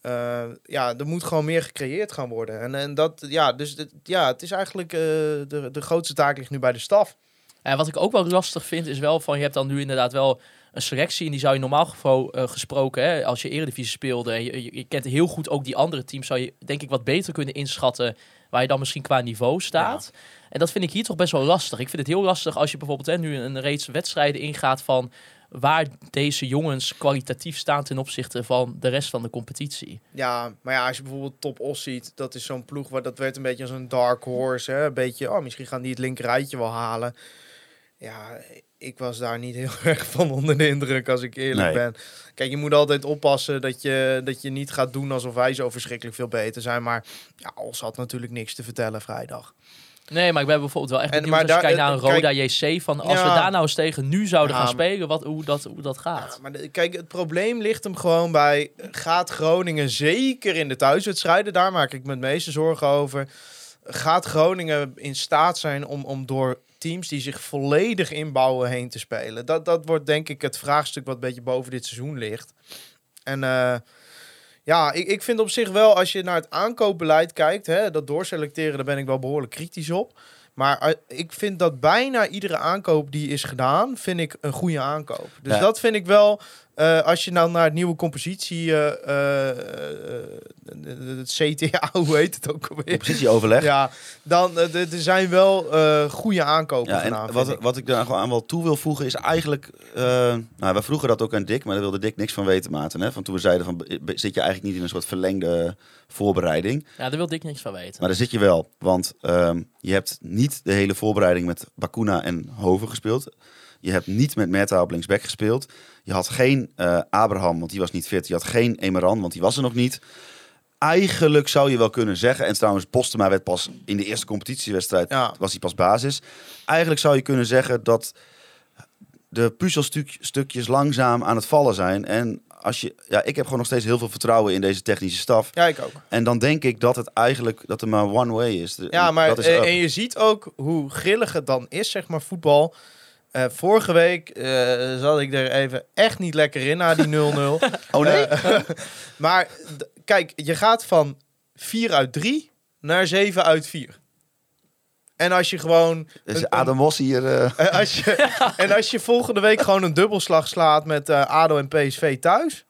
Speaker 4: Eh, ja, er moet gewoon meer gecreëerd gaan worden. En, en dat, ja, dus het- ja, het is eigenlijk eh, de, de grootste taak ligt nu bij de staf.
Speaker 2: En wat ik ook wel lastig vind is wel van je hebt dan nu inderdaad wel een selectie en die zou je normaal eh, gesproken hè, als je Eredivisie speelde en je, je, je kent heel goed ook die andere teams zou je denk ik wat beter kunnen inschatten waar je dan misschien qua niveau staat. En dat vind ik hier toch best wel lastig. Ik vind het heel lastig als je bijvoorbeeld hè, nu een reeks wedstrijden ingaat van waar deze jongens kwalitatief staan ten opzichte van de rest van de competitie.
Speaker 4: Ja, maar ja, als je bijvoorbeeld Top Os ziet, dat is zo'n ploeg waar dat werd een beetje als een dark horse. Hè? Een beetje, oh, misschien gaan die het linkerrijtje wel halen. Ja, ik was daar niet heel erg van onder de indruk, als ik eerlijk
Speaker 5: Nee.
Speaker 4: ben. Kijk, je moet altijd oppassen dat je, dat je niet gaat doen alsof wij zo verschrikkelijk veel beter zijn. Maar ja, Os had natuurlijk niks te vertellen vrijdag.
Speaker 2: Nee, maar ik ben bijvoorbeeld wel echt
Speaker 4: En-
Speaker 2: benieuwd als je kijkt naar een
Speaker 4: eh,
Speaker 2: Roda JC van als
Speaker 4: Ja.
Speaker 2: we daar nou eens tegen nu zouden
Speaker 4: Ja,
Speaker 2: gaan spelen, wat, hoe, dat, hoe dat gaat.
Speaker 4: Ja, maar de- kijk, het probleem ligt hem gewoon bij... Gaat Groningen, zeker in de thuiswedstrijden... daar maak ik me het meeste zorgen over... gaat Groningen in staat zijn om, om door teams die zich volledig inbouwen heen te spelen? Dat, dat wordt denk ik het vraagstuk wat een beetje boven dit seizoen ligt. En eh, ja, ik, ik vind op zich wel, als je naar het aankoopbeleid kijkt... Hè, dat doorselecteren, daar ben ik wel behoorlijk kritisch op... Maar eh, ik vind dat bijna iedere aankoop die is gedaan, vind ik een goede aankoop. Dus
Speaker 5: Ja.
Speaker 4: dat vind ik wel, eh, als je nou naar het nieuwe compositie, eh, eh, het CTA, hoe heet het ook alweer?
Speaker 5: Positieoverleg.
Speaker 4: Ja, dan er zijn wel eh, goede aankopen
Speaker 5: Ja, en wat,
Speaker 4: ik.
Speaker 5: wat ik daar gewoon aan wel toe wil voegen is eigenlijk... eh, nou, we vroegen dat ook aan Dick, maar daar wilde Dick niks van weten, Maarten. Hè? Van toen we zeiden van, zit je eigenlijk niet in een soort verlengde voorbereiding?
Speaker 2: Ja, daar wil ik niks van weten.
Speaker 5: Maar daar zit je wel, want ehm, je hebt niet de hele voorbereiding met Bakuna en Hoven gespeeld. Je hebt niet met Merta op linksback gespeeld. Je had geen eh, Abraham, want die was niet fit. Je had geen Emeran, want die was er nog niet. Eigenlijk zou je wel kunnen zeggen, en trouwens Postema werd pas in de eerste competitiewedstrijd,
Speaker 4: Ja.
Speaker 5: was hij pas basis. Eigenlijk zou je kunnen zeggen dat de puzzelstukjes langzaam aan het vallen zijn. En als je, ja, ik heb gewoon nog steeds heel veel vertrouwen in deze technische staf.
Speaker 4: Ja, ik ook.
Speaker 5: En dan denk ik dat het eigenlijk dat er maar one way is.
Speaker 4: Ja, maar
Speaker 5: dat is
Speaker 4: eh, en je ziet ook hoe grillig het dan is, zeg maar, voetbal. Eh, vorige week eh, zat ik er even echt niet lekker in na die 0-0.
Speaker 5: Oh nee?
Speaker 4: Eh, maar kijk, je gaat van 4 uit 3 naar 7 uit 4. En als je gewoon.
Speaker 5: Dus
Speaker 4: een-
Speaker 5: Adam Mos hier.
Speaker 4: als je, en als je volgende week gewoon een dubbelslag slaat met eh, ADO en PSV thuis...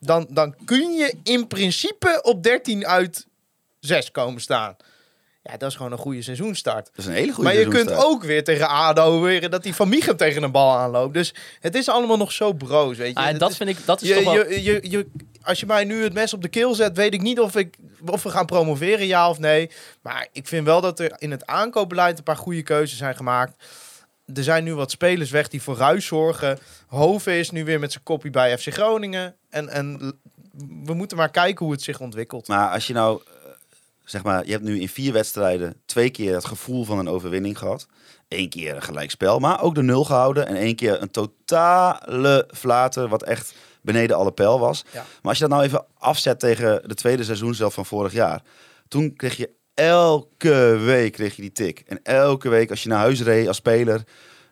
Speaker 4: Dan, dan kun je in principe op 13 uit 6 komen staan. Ja, dat is gewoon een goede seizoenstart.
Speaker 5: dat is een hele goede
Speaker 4: maar je kunt ook weer tegen ADO weer dat die Van Michel tegen een bal aanloopt. Dus het is allemaal nog zo broos, weet je.
Speaker 2: Ah, en
Speaker 4: Het
Speaker 2: dat
Speaker 4: is-
Speaker 2: vind ik, dat is
Speaker 4: je,
Speaker 2: toch wel...
Speaker 4: je, je, je, als je mij nu het mes op de keel zet, weet ik niet of, ik, of we gaan promoveren, ja of nee. Maar ik vind wel dat er in het aankoopbeleid een paar goede keuzes zijn gemaakt. Er zijn nu wat spelers weg die voor ruis zorgen. Hoven is nu weer met zijn kopie bij FC Groningen. En, en we moeten maar kijken hoe het zich ontwikkelt.
Speaker 5: Maar als je nou, zeg maar, je hebt nu in vier wedstrijden twee keer het gevoel van een overwinning gehad. Eén keer een gelijkspel, maar ook de nul gehouden. En één keer een totale flater, wat echt beneden alle pijl was.
Speaker 4: Ja.
Speaker 5: Maar als je dat nou even afzet tegen de tweede seizoen zelf van vorig jaar. Toen kreeg je elke week kreeg je die tik. En elke week als je naar huis reed als speler,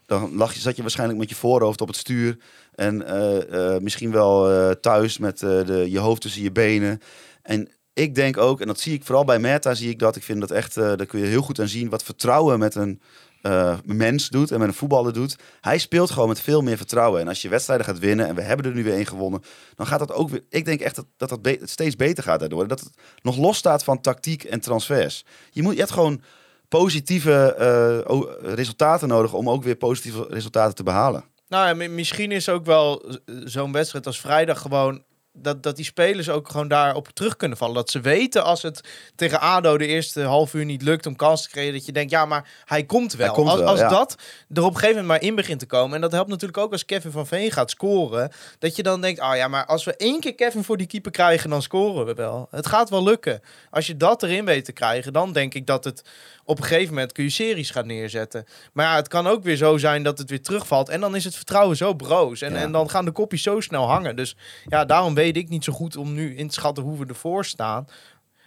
Speaker 5: dan lag je, zat je waarschijnlijk met je voorhoofd op het stuur. En eh, eh, misschien wel eh, thuis met de, je hoofd tussen je benen. En ik denk ook, en dat zie ik vooral bij Meta, zie ik dat. Ik vind dat echt, eh daar kun je heel goed aan zien wat vertrouwen met een eh, mens doet en met een voetballer doet. Hij speelt gewoon met veel meer vertrouwen. En als je wedstrijden gaat winnen, en we hebben er nu weer één gewonnen, dan gaat dat ook weer. Ik denk echt dat dat, dat steeds beter gaat daardoor. Dat het nog los staat van tactiek en transfers. Je, moet, je hebt gewoon positieve eh, resultaten nodig om ook weer positieve resultaten te behalen.
Speaker 4: Nou misschien is ook wel zo'n wedstrijd als vrijdag gewoon... Dat, dat die spelers ook gewoon daarop terug kunnen vallen. Dat ze weten als het tegen ADO de eerste half uur niet lukt om kans te creëren... dat je denkt, ja, maar hij komt wel.
Speaker 5: Hij komt
Speaker 4: als
Speaker 5: wel,
Speaker 4: als
Speaker 5: ja.
Speaker 4: dat er op een gegeven moment maar in begint te komen... en dat helpt natuurlijk ook als Kevin van Veen gaat scoren... dat je dan denkt, ah ja, maar als we één keer Kevin voor die keeper krijgen... dan scoren we wel. Het gaat wel lukken. Als je dat erin weet te krijgen, dan denk ik dat het... op een gegeven moment kun je series gaan neerzetten. Maar ja, het kan ook weer zo zijn dat het weer terugvalt. En dan is het vertrouwen zo broos. En,
Speaker 5: Ja.
Speaker 4: en dan gaan de kopjes zo snel hangen. Dus ja, daarom weet ik niet zo goed om nu in te schatten hoe we ervoor staan.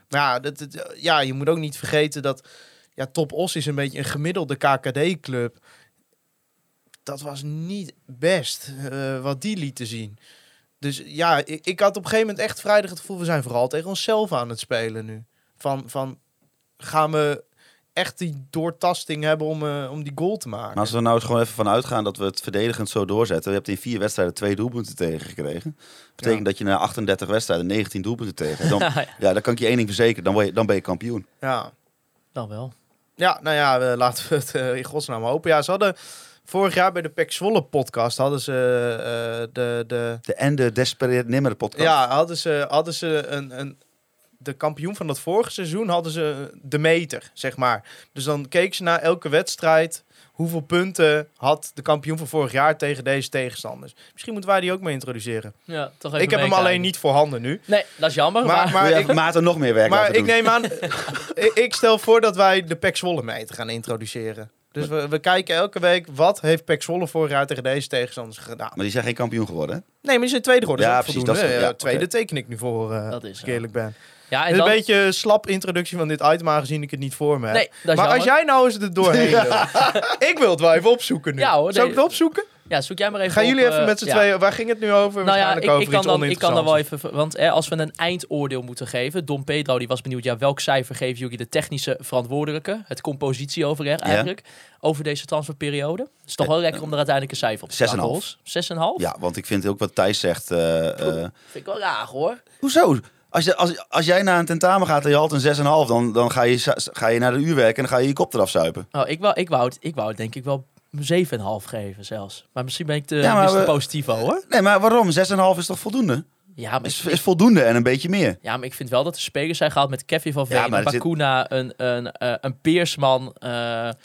Speaker 4: Maar ja, dat, dat- ja je moet ook niet vergeten dat... Ja, Top Os is een beetje een gemiddelde KKD-club. Dat was niet best eh, wat die lieten zien. Dus ja, ik, ik had op een gegeven moment echt vrijdag het gevoel... we zijn vooral tegen onszelf aan het spelen nu. Van, van gaan we echt die doortasting hebben om, eh, om die goal te maken?
Speaker 5: Maar als we nou eens gewoon even van uitgaan dat we het verdedigend zo doorzetten. Je hebt in vier wedstrijden twee doelpunten tegengekregen. betekent
Speaker 4: Ja.
Speaker 5: dat je na 38 wedstrijden 19 doelpunten tegen. Dan,
Speaker 2: ja,
Speaker 5: ja, dan kan ik je één ding verzekeren. Dan ben je, dan ben je kampioen.
Speaker 4: Ja,
Speaker 2: dan wel.
Speaker 4: Ja, nou ja, we- laten we het eh, in godsnaam hopen. Ja, ze hadden vorig jaar bij de Pek Zwolle podcast hadden ze eh, de, de
Speaker 5: De en de Despereerd Nimmer podcast.
Speaker 4: ja hadden ze hadden ze een, een de kampioen van dat vorige seizoen hadden ze de meter, zeg maar. Dus dan keek ze naar elke wedstrijd. Hoeveel punten had de kampioen van vorig jaar tegen deze tegenstanders? Misschien moeten wij die ook mee introduceren.
Speaker 2: Ja, toch even
Speaker 4: ik heb hem alleen niet voorhanden nu.
Speaker 2: Nee, dat is jammer.
Speaker 4: Maar-
Speaker 2: Maar,
Speaker 4: maar- ik-
Speaker 5: Maarten nog meer werk
Speaker 4: Maar
Speaker 5: laten
Speaker 4: ik
Speaker 5: doen?
Speaker 4: neem aan, ik, ik stel voor dat wij de Pek Zwolle meter gaan introduceren. Dus we, we kijken elke week wat heeft Pek Zwolle vorig jaar tegen deze tegenstanders gedaan.
Speaker 5: Maar die zijn geen kampioen geworden, hè?
Speaker 4: Nee, maar die zijn tweede geworden.
Speaker 5: Ja,
Speaker 4: dat is ook
Speaker 5: precies, dat is- ja,
Speaker 4: tweede teken ik nu voor, eh
Speaker 2: Dat is
Speaker 4: als ik eerlijk ben.
Speaker 2: Ja,
Speaker 4: Het
Speaker 2: en
Speaker 4: is
Speaker 2: dan...
Speaker 4: een beetje een slap introductie van dit item, aangezien ik het niet voor me heb.
Speaker 2: Nee, dat is
Speaker 4: maar als jij nou eens er doorheen wil. ik wil het wel even opzoeken nu.
Speaker 2: Ja, hoor,
Speaker 4: Zou
Speaker 2: nee.
Speaker 4: ik het opzoeken?
Speaker 2: Ja, zoek jij maar even
Speaker 4: Gaan
Speaker 2: op,
Speaker 4: jullie even
Speaker 2: eh,
Speaker 4: met z'n
Speaker 2: ja.
Speaker 4: tweeën... Waar ging het nu over?
Speaker 2: Nou ja, ik,
Speaker 4: over
Speaker 2: ik, kan dan, ik kan dan wel even... Want eh, als we een eindoordeel moeten geven... Don Pedro die was benieuwd... Ja, welk cijfer geven jullie de technische verantwoordelijke? Het compositieoverleg eigenlijk. Over deze transferperiode. Het is toch wel lekker om er uiteindelijk een cijfer op te
Speaker 5: Zes
Speaker 2: plakken,
Speaker 5: en
Speaker 2: Hols? Zes en een half?
Speaker 5: Ja, want ik vind ook wat Thijs zegt. eh, eh,
Speaker 2: Vind ik wel raar hoor.
Speaker 5: hoezo? Als, je, als, als jij naar een tentamen gaat en je haalt een 6,5, dan, dan ga, je, ga je naar de uurwerk en dan ga je je kop eraf zuipen.
Speaker 2: Oh, ik, wou, ik, wou het, ik wou het denk ik wel een 7,5 geven zelfs. Maar misschien ben ik te,
Speaker 5: Ja, maar
Speaker 2: Mr.
Speaker 5: we-
Speaker 2: Positivo hoor.
Speaker 5: Nee, maar waarom? 6,5 is toch voldoende?
Speaker 2: Ja maar,
Speaker 5: Is, is voldoende en een beetje meer.
Speaker 2: ja, maar ik vind wel dat er spelers zijn gehaald met Kevin van Veen,
Speaker 5: Ja, zit-
Speaker 2: Bakuna, een, een, eh, een Peersman,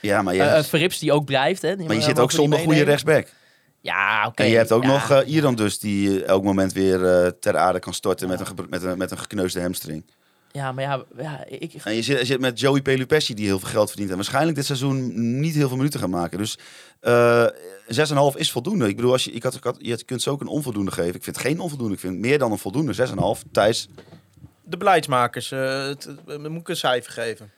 Speaker 5: Ja, maar je,
Speaker 2: eh, een Verrips die ook blijft. Hè. Die
Speaker 5: maar je zit ook zonder goede rechtsback.
Speaker 2: Ja, oké.
Speaker 5: En je hebt ook
Speaker 2: ja.
Speaker 5: nog eh Iran dus, die elk moment weer eh, ter aarde kan storten met, een, met, een, met een gekneusde hamstring.
Speaker 2: Ja, maar ja, ja ik,
Speaker 5: En je zit, je zit met Joey Pelupessi die heel veel geld verdient. En waarschijnlijk dit seizoen niet heel veel minuten gaan maken. Dus eh 6,5 is voldoende. Ik bedoel, als je, ik had, ik had, je kunt ze ook een onvoldoende geven. Ik vind het geen onvoldoende. Ik vind het meer dan een voldoende. 6,5. Thijs,
Speaker 4: De beleidsmakers, eh, het, het- moet ik een cijfer geven.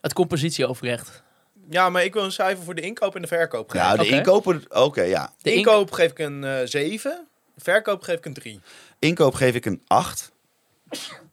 Speaker 2: het compositieoverrecht.
Speaker 4: Ja, maar ik wil een cijfer voor de inkoop en de verkoop geven.
Speaker 5: ja, de inkoper... Oké, ja.
Speaker 2: De ink-
Speaker 4: inkoop geef ik een eh 7, verkoop geef ik een 3.
Speaker 5: Inkoop geef ik een 8.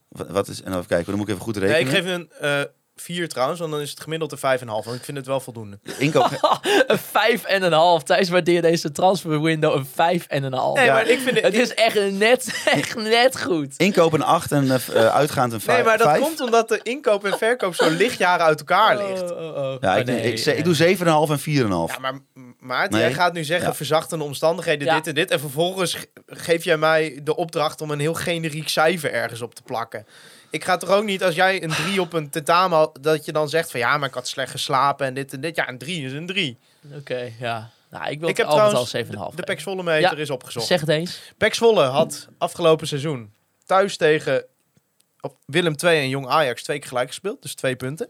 Speaker 5: Wat wat is... En even kijken, dan moet ik even goed rekenen.
Speaker 4: Nee, ik geef een 4 trouwens, want dan is het gemiddeld een 5,5. Want ik vind het wel voldoende.
Speaker 5: Inkoop...
Speaker 2: Een vijf en een half. Thijs waardeer deze transfer window een vijf en een half.
Speaker 4: Nee,
Speaker 5: Ja.
Speaker 4: maar ik vind
Speaker 2: Het is echt net, echt net goed.
Speaker 5: Inkoop een 8 en eh, eh, uitgaand een 5.
Speaker 4: Nee, maar dat komt omdat de inkoop en verkoop zo lichtjaren uit elkaar ligt.
Speaker 2: Oh, oh, oh.
Speaker 5: Ja, ik,
Speaker 2: Oh, nee,
Speaker 5: ik, ze- ik
Speaker 2: nee.
Speaker 5: doe 7,5 en 4,5.
Speaker 4: Ja, maar Maarten,
Speaker 5: Nee.
Speaker 4: jij gaat nu zeggen
Speaker 5: Ja.
Speaker 4: verzachtende omstandigheden,
Speaker 2: Ja.
Speaker 4: dit en dit. En vervolgens ge- geef jij mij de opdracht om een heel generiek cijfer ergens op te plakken. Ik ga toch ook niet, als jij een 3 op een tentamen, dat je dan zegt van ja, maar ik had slecht geslapen en dit en dit. Ja, een 3 is een 3.
Speaker 2: Oké, ja. Nou, ik wil
Speaker 4: Ik heb
Speaker 2: al
Speaker 4: trouwens
Speaker 2: 7,5
Speaker 4: de, de. Pek Zwolle meter
Speaker 2: Ja.
Speaker 4: is opgezocht.
Speaker 2: Zeg het eens.
Speaker 4: Pek Zwolle had afgelopen seizoen thuis tegen op Willem II en Jong Ajax twee keer gelijk gespeeld. Dus twee punten.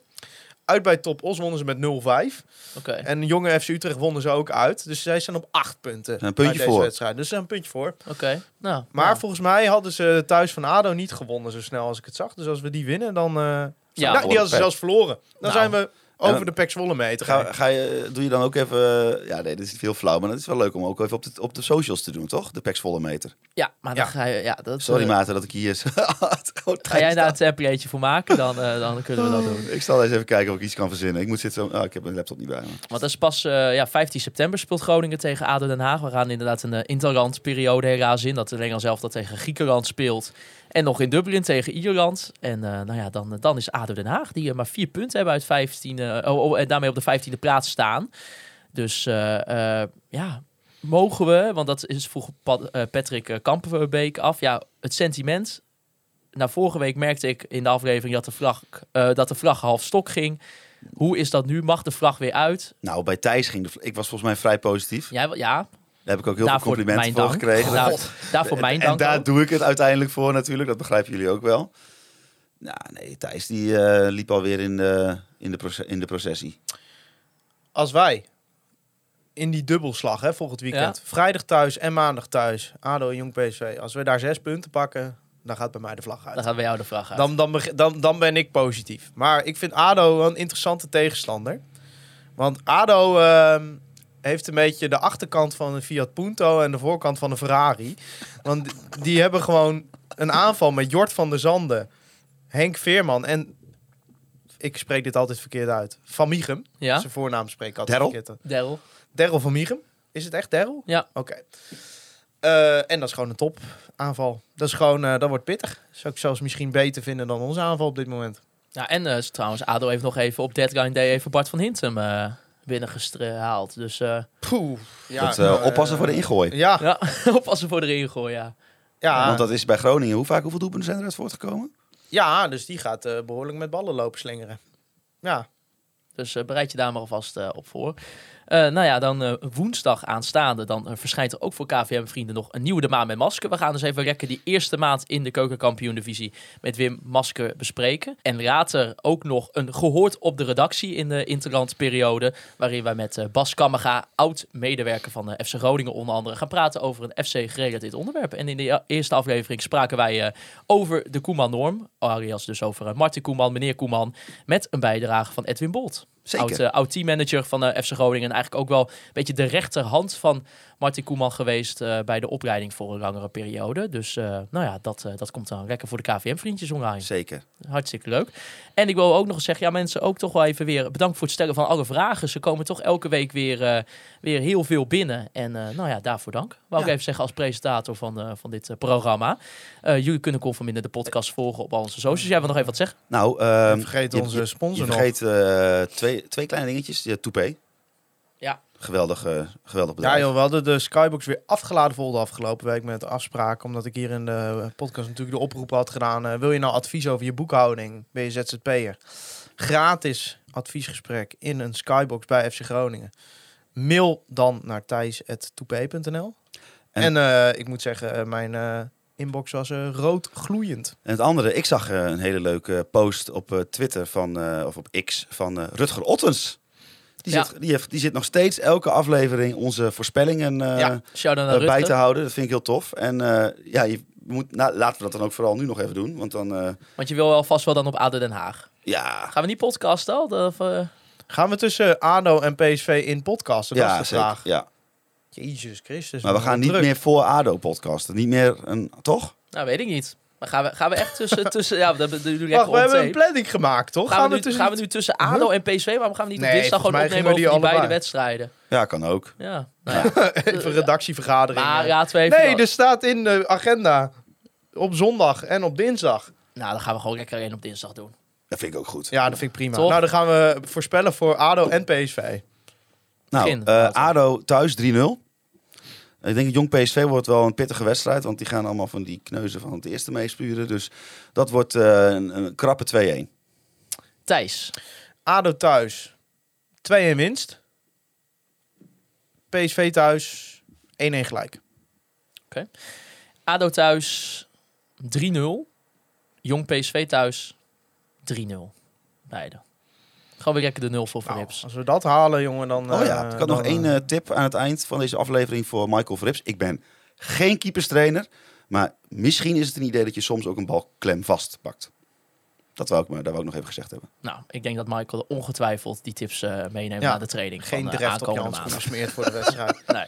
Speaker 4: Uit bij Top Os wonnen ze met 0-5.
Speaker 2: Oké.
Speaker 4: En jonge FC Utrecht wonnen ze ook uit. Dus zij staan op acht punten.
Speaker 5: Een puntje
Speaker 4: deze
Speaker 5: voor.
Speaker 4: wedstrijd. Dus een puntje voor.
Speaker 2: Oké. Nou,
Speaker 4: Maar
Speaker 2: nou.
Speaker 4: volgens mij hadden ze thuis van ADO niet gewonnen zo snel als ik het zag. Dus als we die winnen, dan... eh
Speaker 2: Ja,
Speaker 4: ja, die hadden ze zelfs verloren. Dan
Speaker 2: Nou.
Speaker 4: zijn we over de Pek Zwolle meter.
Speaker 5: Ga, ga je, doe je dan ook even... Ja, nee, dit is heel flauw, maar het is wel leuk om ook even op de, op de socials te doen, toch? De volle meter.
Speaker 2: ja, maar dan
Speaker 4: Ja.
Speaker 2: ga je... Ja, dat,
Speaker 5: Sorry,
Speaker 2: eh,
Speaker 5: Maarten, dat ik hier... Oh,
Speaker 2: Ga jij daar een templateje voor maken? Dan, eh, dan kunnen we dat doen.
Speaker 5: Ik zal eens even kijken of ik iets kan verzinnen. Ik moet zitten... Oh, ik heb mijn laptop niet bij me.
Speaker 2: Want dat is pas eh, ja, 15 september speelt Groningen tegen ADO Den Haag. We gaan inderdaad een uh, interlandperiode helaas in. Dat de Nederland zelf dat tegen Griekenland speelt. En nog in Dublin tegen Ierland. En eh, nou ja, dan, dan is ADO Den Haag, die maar vier punten hebben uit 15. Eh, oh, oh, en daarmee op de 15e plaats staan. Dus eh, eh, ja, mogen we, want dat is vroeg Pat- eh, Patrick eh, Kampenbeek af. Ja, het sentiment. Nou, vorige week merkte ik in de aflevering dat de vlag, eh, dat de vlag half stok ging. Hoe is dat nu? Mag de vlag weer uit?
Speaker 5: Nou, bij Thijs ging de... Ik was volgens mij vrij positief.
Speaker 2: Ja, ja
Speaker 5: Daar heb ik ook heel
Speaker 2: daarvoor
Speaker 5: veel complimenten voor
Speaker 2: dank.
Speaker 5: gekregen.
Speaker 2: Daar- daarvoor
Speaker 5: En-
Speaker 2: mijn
Speaker 5: en,
Speaker 2: dank
Speaker 5: daar
Speaker 2: ook.
Speaker 5: doe ik het uiteindelijk voor natuurlijk. Dat begrijpen jullie ook wel. Nou, nee, Thijs die eh, liep alweer in de, in, de proce- in de processie.
Speaker 4: Als wij in die dubbelslag hè, volgend weekend, vrijdag thuis en maandag thuis, ADO en Jong PSV, als we daar zes punten pakken, dan gaat bij mij de vlag uit.
Speaker 2: Dan gaat bij jou de vraag uit.
Speaker 4: Dan, dan, dan, dan ben ik positief. Maar ik vind ADO een interessante tegenstander. Want ADO ehm, heeft een beetje de achterkant van een Fiat Punto en de voorkant van een Ferrari. Want die- die hebben gewoon een aanval met Jort van der Zanden, Henk Veerman en... Ik spreek dit altijd verkeerd uit. Van Michum.
Speaker 2: ja,
Speaker 4: Zijn voornaam spreek ik altijd
Speaker 5: Daryl?
Speaker 4: verkeerd uit.
Speaker 2: Daryl.
Speaker 4: Daryl van Michum. Is het echt Daryl?
Speaker 2: Ja.
Speaker 4: Oké. Eh, en dat is gewoon een top aanval. Dat is gewoon, eh, dat wordt pittig. Zou ik zelfs misschien beter vinden dan onze aanval op dit moment.
Speaker 2: Ja, en eh, trouwens, ADO heeft nog even op deadline day even Bart van Hintem eh binnengehaald. Dus eh,
Speaker 4: Poeh. Ja,
Speaker 5: dat,
Speaker 4: nou,
Speaker 5: oppassen voor de ingooi.
Speaker 4: Ja,
Speaker 2: ja, oppassen voor de ingooi, ja.
Speaker 4: ja,
Speaker 5: Want dat is bij Groningen. Hoe vaak, hoeveel doelpunten zijn eruit voortgekomen?
Speaker 4: Ja, dus die gaat eh, behoorlijk met ballen lopen slingeren. Ja,
Speaker 2: Dus eh, bereid je daar maar alvast eh, op voor. Eh, nou ja, dan eh, woensdag aanstaande. Dan eh, verschijnt er ook voor KVM-vrienden nog een nieuwe De Maan met Masker. We gaan dus even lekker die eerste maand in de keukenkampioen-divisie met Wim Masker bespreken. En later ook nog een gehoord op de redactie in de interlandperiode. Waarin wij met Bas Kammerga, oud-medewerker van de FC Groningen onder andere, gaan praten over een FC-gerelateerd onderwerp. En in de e- eerste aflevering spraken wij over de Koeman-norm. Alias dus over Martin Koeman, meneer Koeman. Met een bijdrage van Edwin Bolt.
Speaker 5: Zeker.
Speaker 2: Oud, oud teammanager van de FC Groningen. En eigenlijk ook wel een beetje de rechterhand van Martin Koeman geweest eh, bij de opleiding voor een langere periode. Dus eh, nou ja, dat, eh, dat komt dan lekker voor de KVM-vriendjes online.
Speaker 5: Zeker.
Speaker 2: Hartstikke leuk. En ik wil ook nog eens zeggen, ja mensen, ook toch wel even weer bedankt voor het stellen van alle vragen. Ze komen toch elke week weer, eh, weer heel veel binnen. En eh, nou ja, daarvoor dank. Wou ik
Speaker 5: Ja.
Speaker 2: even zeggen als presentator van, eh, van dit programma. Eh, jullie kunnen Conforminder de podcast volgen op al onze socials. Jij wil nog even wat zeggen?
Speaker 5: Nou, ehm,
Speaker 4: vergeet onze
Speaker 5: je-
Speaker 4: sponsor
Speaker 5: Je
Speaker 4: nog.
Speaker 5: vergeet eh, twee, twee kleine dingetjes. Je Toupé.
Speaker 2: Ja.
Speaker 5: Geweldig, geweldig
Speaker 4: Ja
Speaker 5: bedrijf.
Speaker 4: joh, we hadden de Skybox weer afgeladen voor de afgelopen week met afspraak. Omdat ik hier in de podcast natuurlijk de oproep had gedaan. eh, wil je nou advies over je boekhouding? Ben je ZZP'er? Gratis adviesgesprek in een Skybox bij FC Groningen. Mail dan naar thijs.toepay.nl. En,
Speaker 5: En-
Speaker 4: eh, ik moet zeggen, eh, mijn inbox was eh, rood gloeiend.
Speaker 5: En het andere, ik zag een hele leuke post op eh, Twitter van, eh, of op X van eh, Rutger Ottens. Die,
Speaker 2: Ja.
Speaker 5: zit, die, heeft, die zit nog steeds elke aflevering onze voorspellingen eh,
Speaker 4: Ja,
Speaker 5: eh, bij te houden. Dat vind ik heel tof. En eh, ja, je moet, nou, laten we dat dan ook vooral nu nog even doen. Want dan, eh,
Speaker 2: Want je wil wel vast wel dan op ADO Den Haag.
Speaker 5: ja,
Speaker 2: Gaan we niet podcasten al? Of,
Speaker 4: Gaan we tussen ADO en PSV in podcasten? Dat
Speaker 5: ja,
Speaker 4: is de
Speaker 5: zeker,
Speaker 4: vraag.
Speaker 5: ja.
Speaker 4: Jezus Christus.
Speaker 5: Maar we gaan niet
Speaker 4: druk.
Speaker 5: meer voor ADO podcasten. Niet meer een, toch?
Speaker 2: nou, weet ik niet. Maar gaan we, gaan we echt tussen... tussen ja, dat
Speaker 4: Wacht, we
Speaker 2: on
Speaker 4: hebben een planning gemaakt, toch?
Speaker 2: Gaan, we nu,
Speaker 4: tussen
Speaker 2: gaan we nu tussen ADO en PSV? Waarom gaan we niet op dinsdag gewoon opnemen over die
Speaker 4: we die
Speaker 2: beide wedstrijden?
Speaker 5: Ja, kan ook.
Speaker 2: Ja, nou ja.
Speaker 4: even redactievergadering?
Speaker 2: Maar
Speaker 4: eh.
Speaker 2: we even...
Speaker 4: nee, er staat in de agenda op zondag en op dinsdag.
Speaker 2: Nou, dan gaan we gewoon lekker één op dinsdag doen.
Speaker 5: Dat vind ik ook goed.
Speaker 4: Ja, dat vind ik prima.
Speaker 2: Toch?
Speaker 4: Nou, dan gaan we voorspellen voor ADO en PSV.
Speaker 5: Nou,
Speaker 2: Begin,
Speaker 5: eh. ADO thuis 3-0. Ik denk dat Jong PSV wordt wel een pittige wedstrijd. Want die gaan allemaal van die kneuzen van het eerste meespuren. Dus dat wordt eh, een, een krappe 2-1.
Speaker 2: Thijs.
Speaker 4: ADO thuis 2-1 winst. PSV thuis 1-1 gelijk.
Speaker 2: ADO thuis 3-0. Jong PSV thuis 3-0. Beide. Gewoon weer lekker de 0 voor
Speaker 4: Nou,
Speaker 2: Verrips.
Speaker 4: als we dat halen, jongen, dan...
Speaker 5: Oh ja,
Speaker 4: eh,
Speaker 5: ik had nog
Speaker 4: dan,
Speaker 5: één
Speaker 4: eh,
Speaker 5: eh, tip aan het eind van deze aflevering voor Michael Verrips. Ik ben geen keeperstrainer. Maar misschien is het een idee dat je soms ook een bal klem vastpakt. Dat wou ik, maar, daar wou ik nog even gezegd hebben.
Speaker 2: Nou, ik denk dat Michael ongetwijfeld die tips eh, meeneemt
Speaker 4: Ja,
Speaker 2: naar de training.
Speaker 4: Geen
Speaker 2: van,
Speaker 4: je
Speaker 2: aankomende maandag.
Speaker 4: gesmeerd voor de wedstrijd.
Speaker 2: Nee.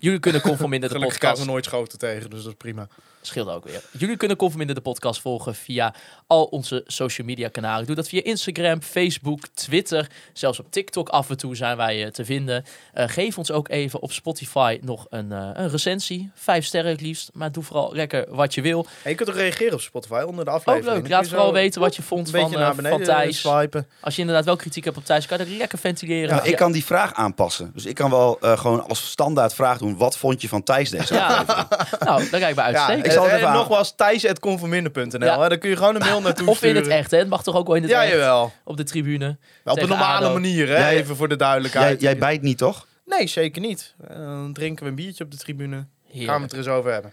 Speaker 2: Jullie kunnen Conforminder de
Speaker 4: Gelukkig
Speaker 2: podcast...
Speaker 4: we nooit schoten tegen, dus dat is prima.
Speaker 2: Scheelt ook weer. Jullie kunnen Conforminder de podcast volgen via al onze social media kanalen. Doe dat via Instagram, Facebook, Twitter. Zelfs op TikTok af en toe zijn wij eh, te vinden. Eh, geef ons ook even op Spotify nog een, eh, een recensie. Vijf sterren het liefst. Maar doe vooral lekker wat je wil.
Speaker 4: En je kunt ook reageren op Spotify onder de
Speaker 2: Ook
Speaker 4: aflevering.
Speaker 2: leuk.
Speaker 4: Dan
Speaker 2: Laat vooral
Speaker 4: zo
Speaker 2: weten wat je vond
Speaker 4: een
Speaker 2: van,
Speaker 4: beetje
Speaker 2: eh,
Speaker 4: naar
Speaker 2: van
Speaker 4: beneden
Speaker 2: Thijs.
Speaker 4: swipen.
Speaker 2: Als je inderdaad wel kritiek hebt op Thijs, kan je er lekker ventileren.
Speaker 5: Nou,
Speaker 2: Ja,
Speaker 5: ik kan die vraag aanpassen. Dus ik kan wel eh, gewoon als standaard vraag doen. Wat vond je van Thijs deze
Speaker 2: Ja, nou, daar kijk ik bij
Speaker 4: Ja,
Speaker 2: uitstekend.
Speaker 5: ik zal het
Speaker 4: en
Speaker 5: even
Speaker 4: nogmaals, thijs.conforminder.nl.
Speaker 2: Ja.
Speaker 4: Daar kun je gewoon een mail naartoe
Speaker 2: Of in
Speaker 4: sturen.
Speaker 2: het echt, hè? Het mag toch ook wel in het
Speaker 4: Ja,
Speaker 2: echt?
Speaker 4: jawel.
Speaker 2: Op de tribune.
Speaker 4: Wel op de
Speaker 2: Tegen
Speaker 4: normale
Speaker 2: ADO.
Speaker 4: manier, hè?
Speaker 5: Jij-
Speaker 4: even voor de
Speaker 5: Jij,
Speaker 4: duidelijkheid.
Speaker 5: jij bijt niet, toch?
Speaker 4: Nee, zeker niet. Eh, Dan drinken we een biertje op de tribune. Gaan we
Speaker 2: Heerlijk.
Speaker 4: het er eens over hebben.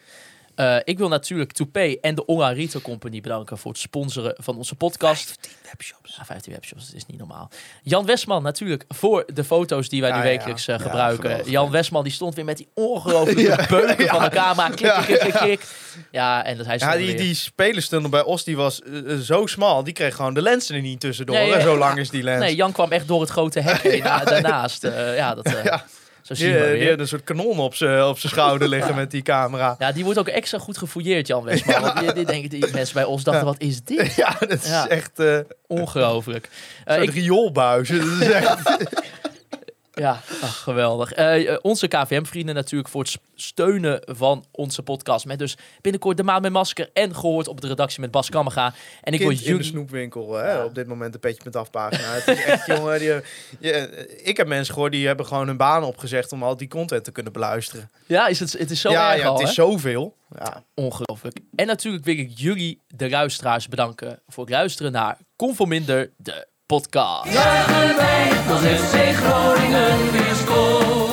Speaker 2: Eh, ik wil natuurlijk Toupee en de Ora Retail Company bedanken voor het sponsoren van onze podcast. 15 webshops. Ja, 15 webshops, dat is niet normaal. Jan Westman natuurlijk voor de foto's die wij nu
Speaker 4: ja,
Speaker 2: wekelijks eh, gebruiken.
Speaker 5: geweldig.
Speaker 2: Jan Westman die stond weer met die ongelooflijke beuken van de camera. Klik, klik, klik, klik. Ja, en dat hij
Speaker 4: Ja, die,
Speaker 2: weer.
Speaker 4: die spelerstunnel bij Os die was eh, zo smal. Die kreeg gewoon de lenzen er niet tussendoor.
Speaker 2: Nee.
Speaker 4: Zo lang is die lens.
Speaker 2: Nee, Jan kwam echt door het grote hek na- daarnaast. Ja, dat,
Speaker 4: Ja.
Speaker 2: Zo
Speaker 4: die,
Speaker 2: zien
Speaker 4: eh, die had een soort kanon op zijn op schouder liggen met die camera.
Speaker 2: Ja, die wordt ook extra goed gefouilleerd, Jan Westman. Want die, die, denken, die mensen bij ons dachten, wat is dit?
Speaker 4: Ja, dat is
Speaker 2: Ja.
Speaker 4: echt eh
Speaker 2: Ongelooflijk. Eh,
Speaker 4: een
Speaker 2: ik,
Speaker 4: rioolbuis. Dat is echt...
Speaker 2: Ja, ach, geweldig. Eh, eh, onze KVM-vrienden natuurlijk voor het steunen van onze podcast. Met dus binnenkort de maand met masker en gehoord op de redactie met Bas Kammerga. En ik wil
Speaker 4: kind in de
Speaker 2: jullie...
Speaker 4: snoepwinkel. Hè?
Speaker 2: Ja.
Speaker 4: Op dit moment een petje met afpagina. Het is echt, jongen, die, je- ik heb mensen gehoord die hebben gewoon hun baan opgezegd om al die content te kunnen beluisteren.
Speaker 2: Ja, is het, het is zo
Speaker 4: ja,
Speaker 2: erg
Speaker 4: ja,
Speaker 2: al,
Speaker 4: het
Speaker 2: hè?
Speaker 4: is zoveel. Ja.
Speaker 2: Ongelooflijk. En natuurlijk wil ik jullie, de luisteraars, bedanken voor het luisteren naar Conforminder, de podcast.
Speaker 1: Groningen weer.